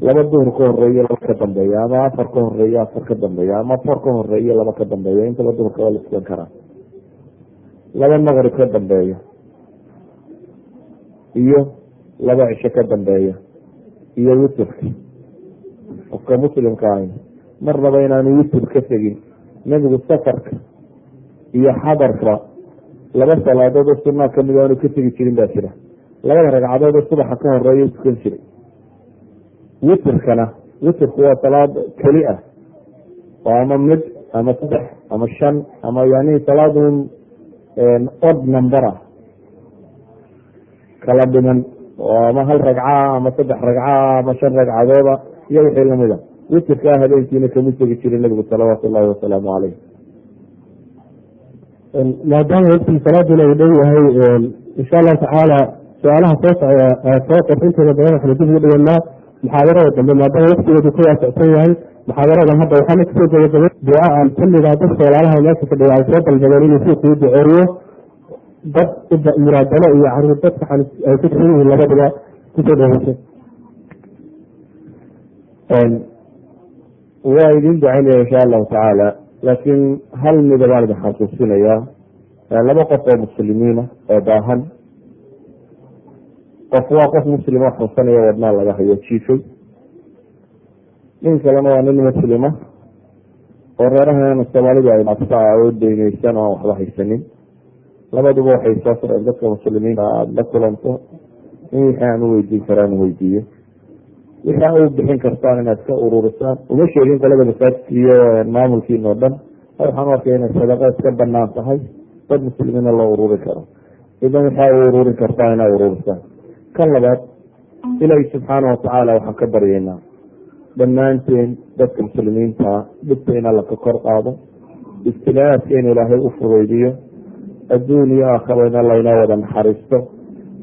laba duhur ka horreeya laba ka dambeeya ama afar ka horreeya afar ka dambeeya ama afar ka horreeya laba ka dambeeya. Intaba duhurka waa la tukan karaa laba maqrib ka dambeeya. Iyo laba cisho ka dambeeya. Iyo witurka qofka muslimka ahi marnaba inaanu witur ka tegin. Nebigu safarka iyo xadarka laba salaadood oo sunaa ka mid aanu ka tegi jirin baa jira. Labada ragcadood oo subaxa ka horreeya tukan jiray. Witrkana witrku waa salaad keli ah. Oo ama mid ama saddex ama shan ama yani salaadun od number ah. Kala dhiman oo ama hal ragca ama saddex ragca ama shan ragcadooda iyo wixii lamida witirkaa habeenkiina kama tegi jirin nabigu salawaatu llahi wasalaamu caleyh maadaama waqtigii salaaduna uu dhow yahay insha allahu tacaala su'aalaha soo soo qorintooda badan waxaynu dib ugu dhiganaa muxaadarada dambe maadaama waqtigeedu ka waasicsan yahay. Muxaadaradan hadda waxaana ka soo gabagabay duca aan kulligaa dadka walaalaha meesha fadhiya ay soo dalbadeen inuu suuquu duceeyo dad muraadalo iyo carruur dadka ay ku jiran yihiin labaduba ku soo dhaweysa waa idin ducaynaya insha allahu tacaala laakiin hal mida baan idin xasuusinayaa laba qof oo muslimiina oo baahan. Qof waa qof muslima xunsanaya wadnaa laga hayo jiifay. Nin kalena waa nin muslima oo reerahan soomaalidu ay oo deyneysan oo aan waxba haysanin. Labaduba waxay soo soceen dadka muslimiinta aada la kulanto in wixii u weydiin karaan weydiiyo wixii u bixin kartaan inaad ka ururisaan uma sheegin qolada masaajidka iyo maamulkiina oo dhan waxaan u arkay inay sadaqa iska bannaan tahay. Dad muslimiina loo ururi karo. Idan wixii a u ururin kartaan inaa ururisaan kan labaad ilaahi subxaana watacaala waxaan ka baryeynaa dhammaanteen dadka muslimiinta dhibta in alla ka kor qaado. Ibtilaaadka in ilaahay u fudaydiyo adduun iyo aakhara in alla wada naxariisto.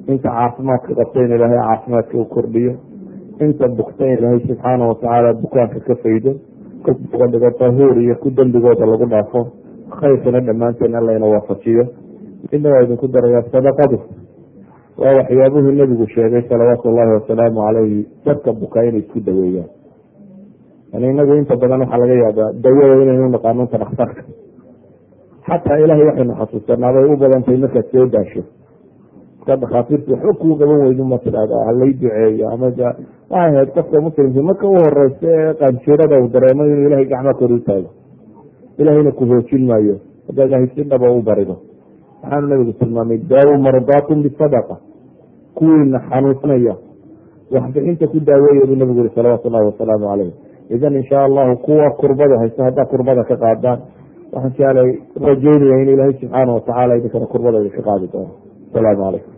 Inta caafimaadka qabta in ilaahay caafimaadka u kordhiyo inta bugta in ilaahay subxaana watacaala bukaanka ka faydo ka dhigo tahuur iyo ku dembigooda lagu dhaafo khayrkana dhammaanteen alla waafajiyo. Midna waa idinku darayaa sadaqadu. Waa waxyaabuhuu nebigu sheegay salawaatu llahi wasalaamu calayhi dadka bukaa inay isku daweeyaan. Yani inagu inta badan waxaa laga yaabaa dawada inaynu naqaano inta dhakhtarka. Xataa ilahay waxaynu xasuusanaa bay u badantahay markaad soo daasho. Markaa dhakhaatiirtu waxba qaban weydu ma tidhahda halay duceeyo ama waxay ahayd qofka muslimka marka u horeysa ee qanjirada uu dareemo inuu ilahay gacma kor u taago ilahayna ku hoojin maayo haddaa ilahay si dhaba u barido waxaanu nabigu tilmaamay daawo mardaatum bisadaqa kuwiina xanuunsanaya waxbixinta ku daaweeya buu nabigu yihi salawaatu llahi wasalaamu caleyh idan insha allahu kuwa kurbada haysta haddaa kurbada ka qaadaan waxaan jeclay rajeynaya in ilaahay subxaana watacaala idinkana kurbada idinka qaadi doono asalaamu calaykum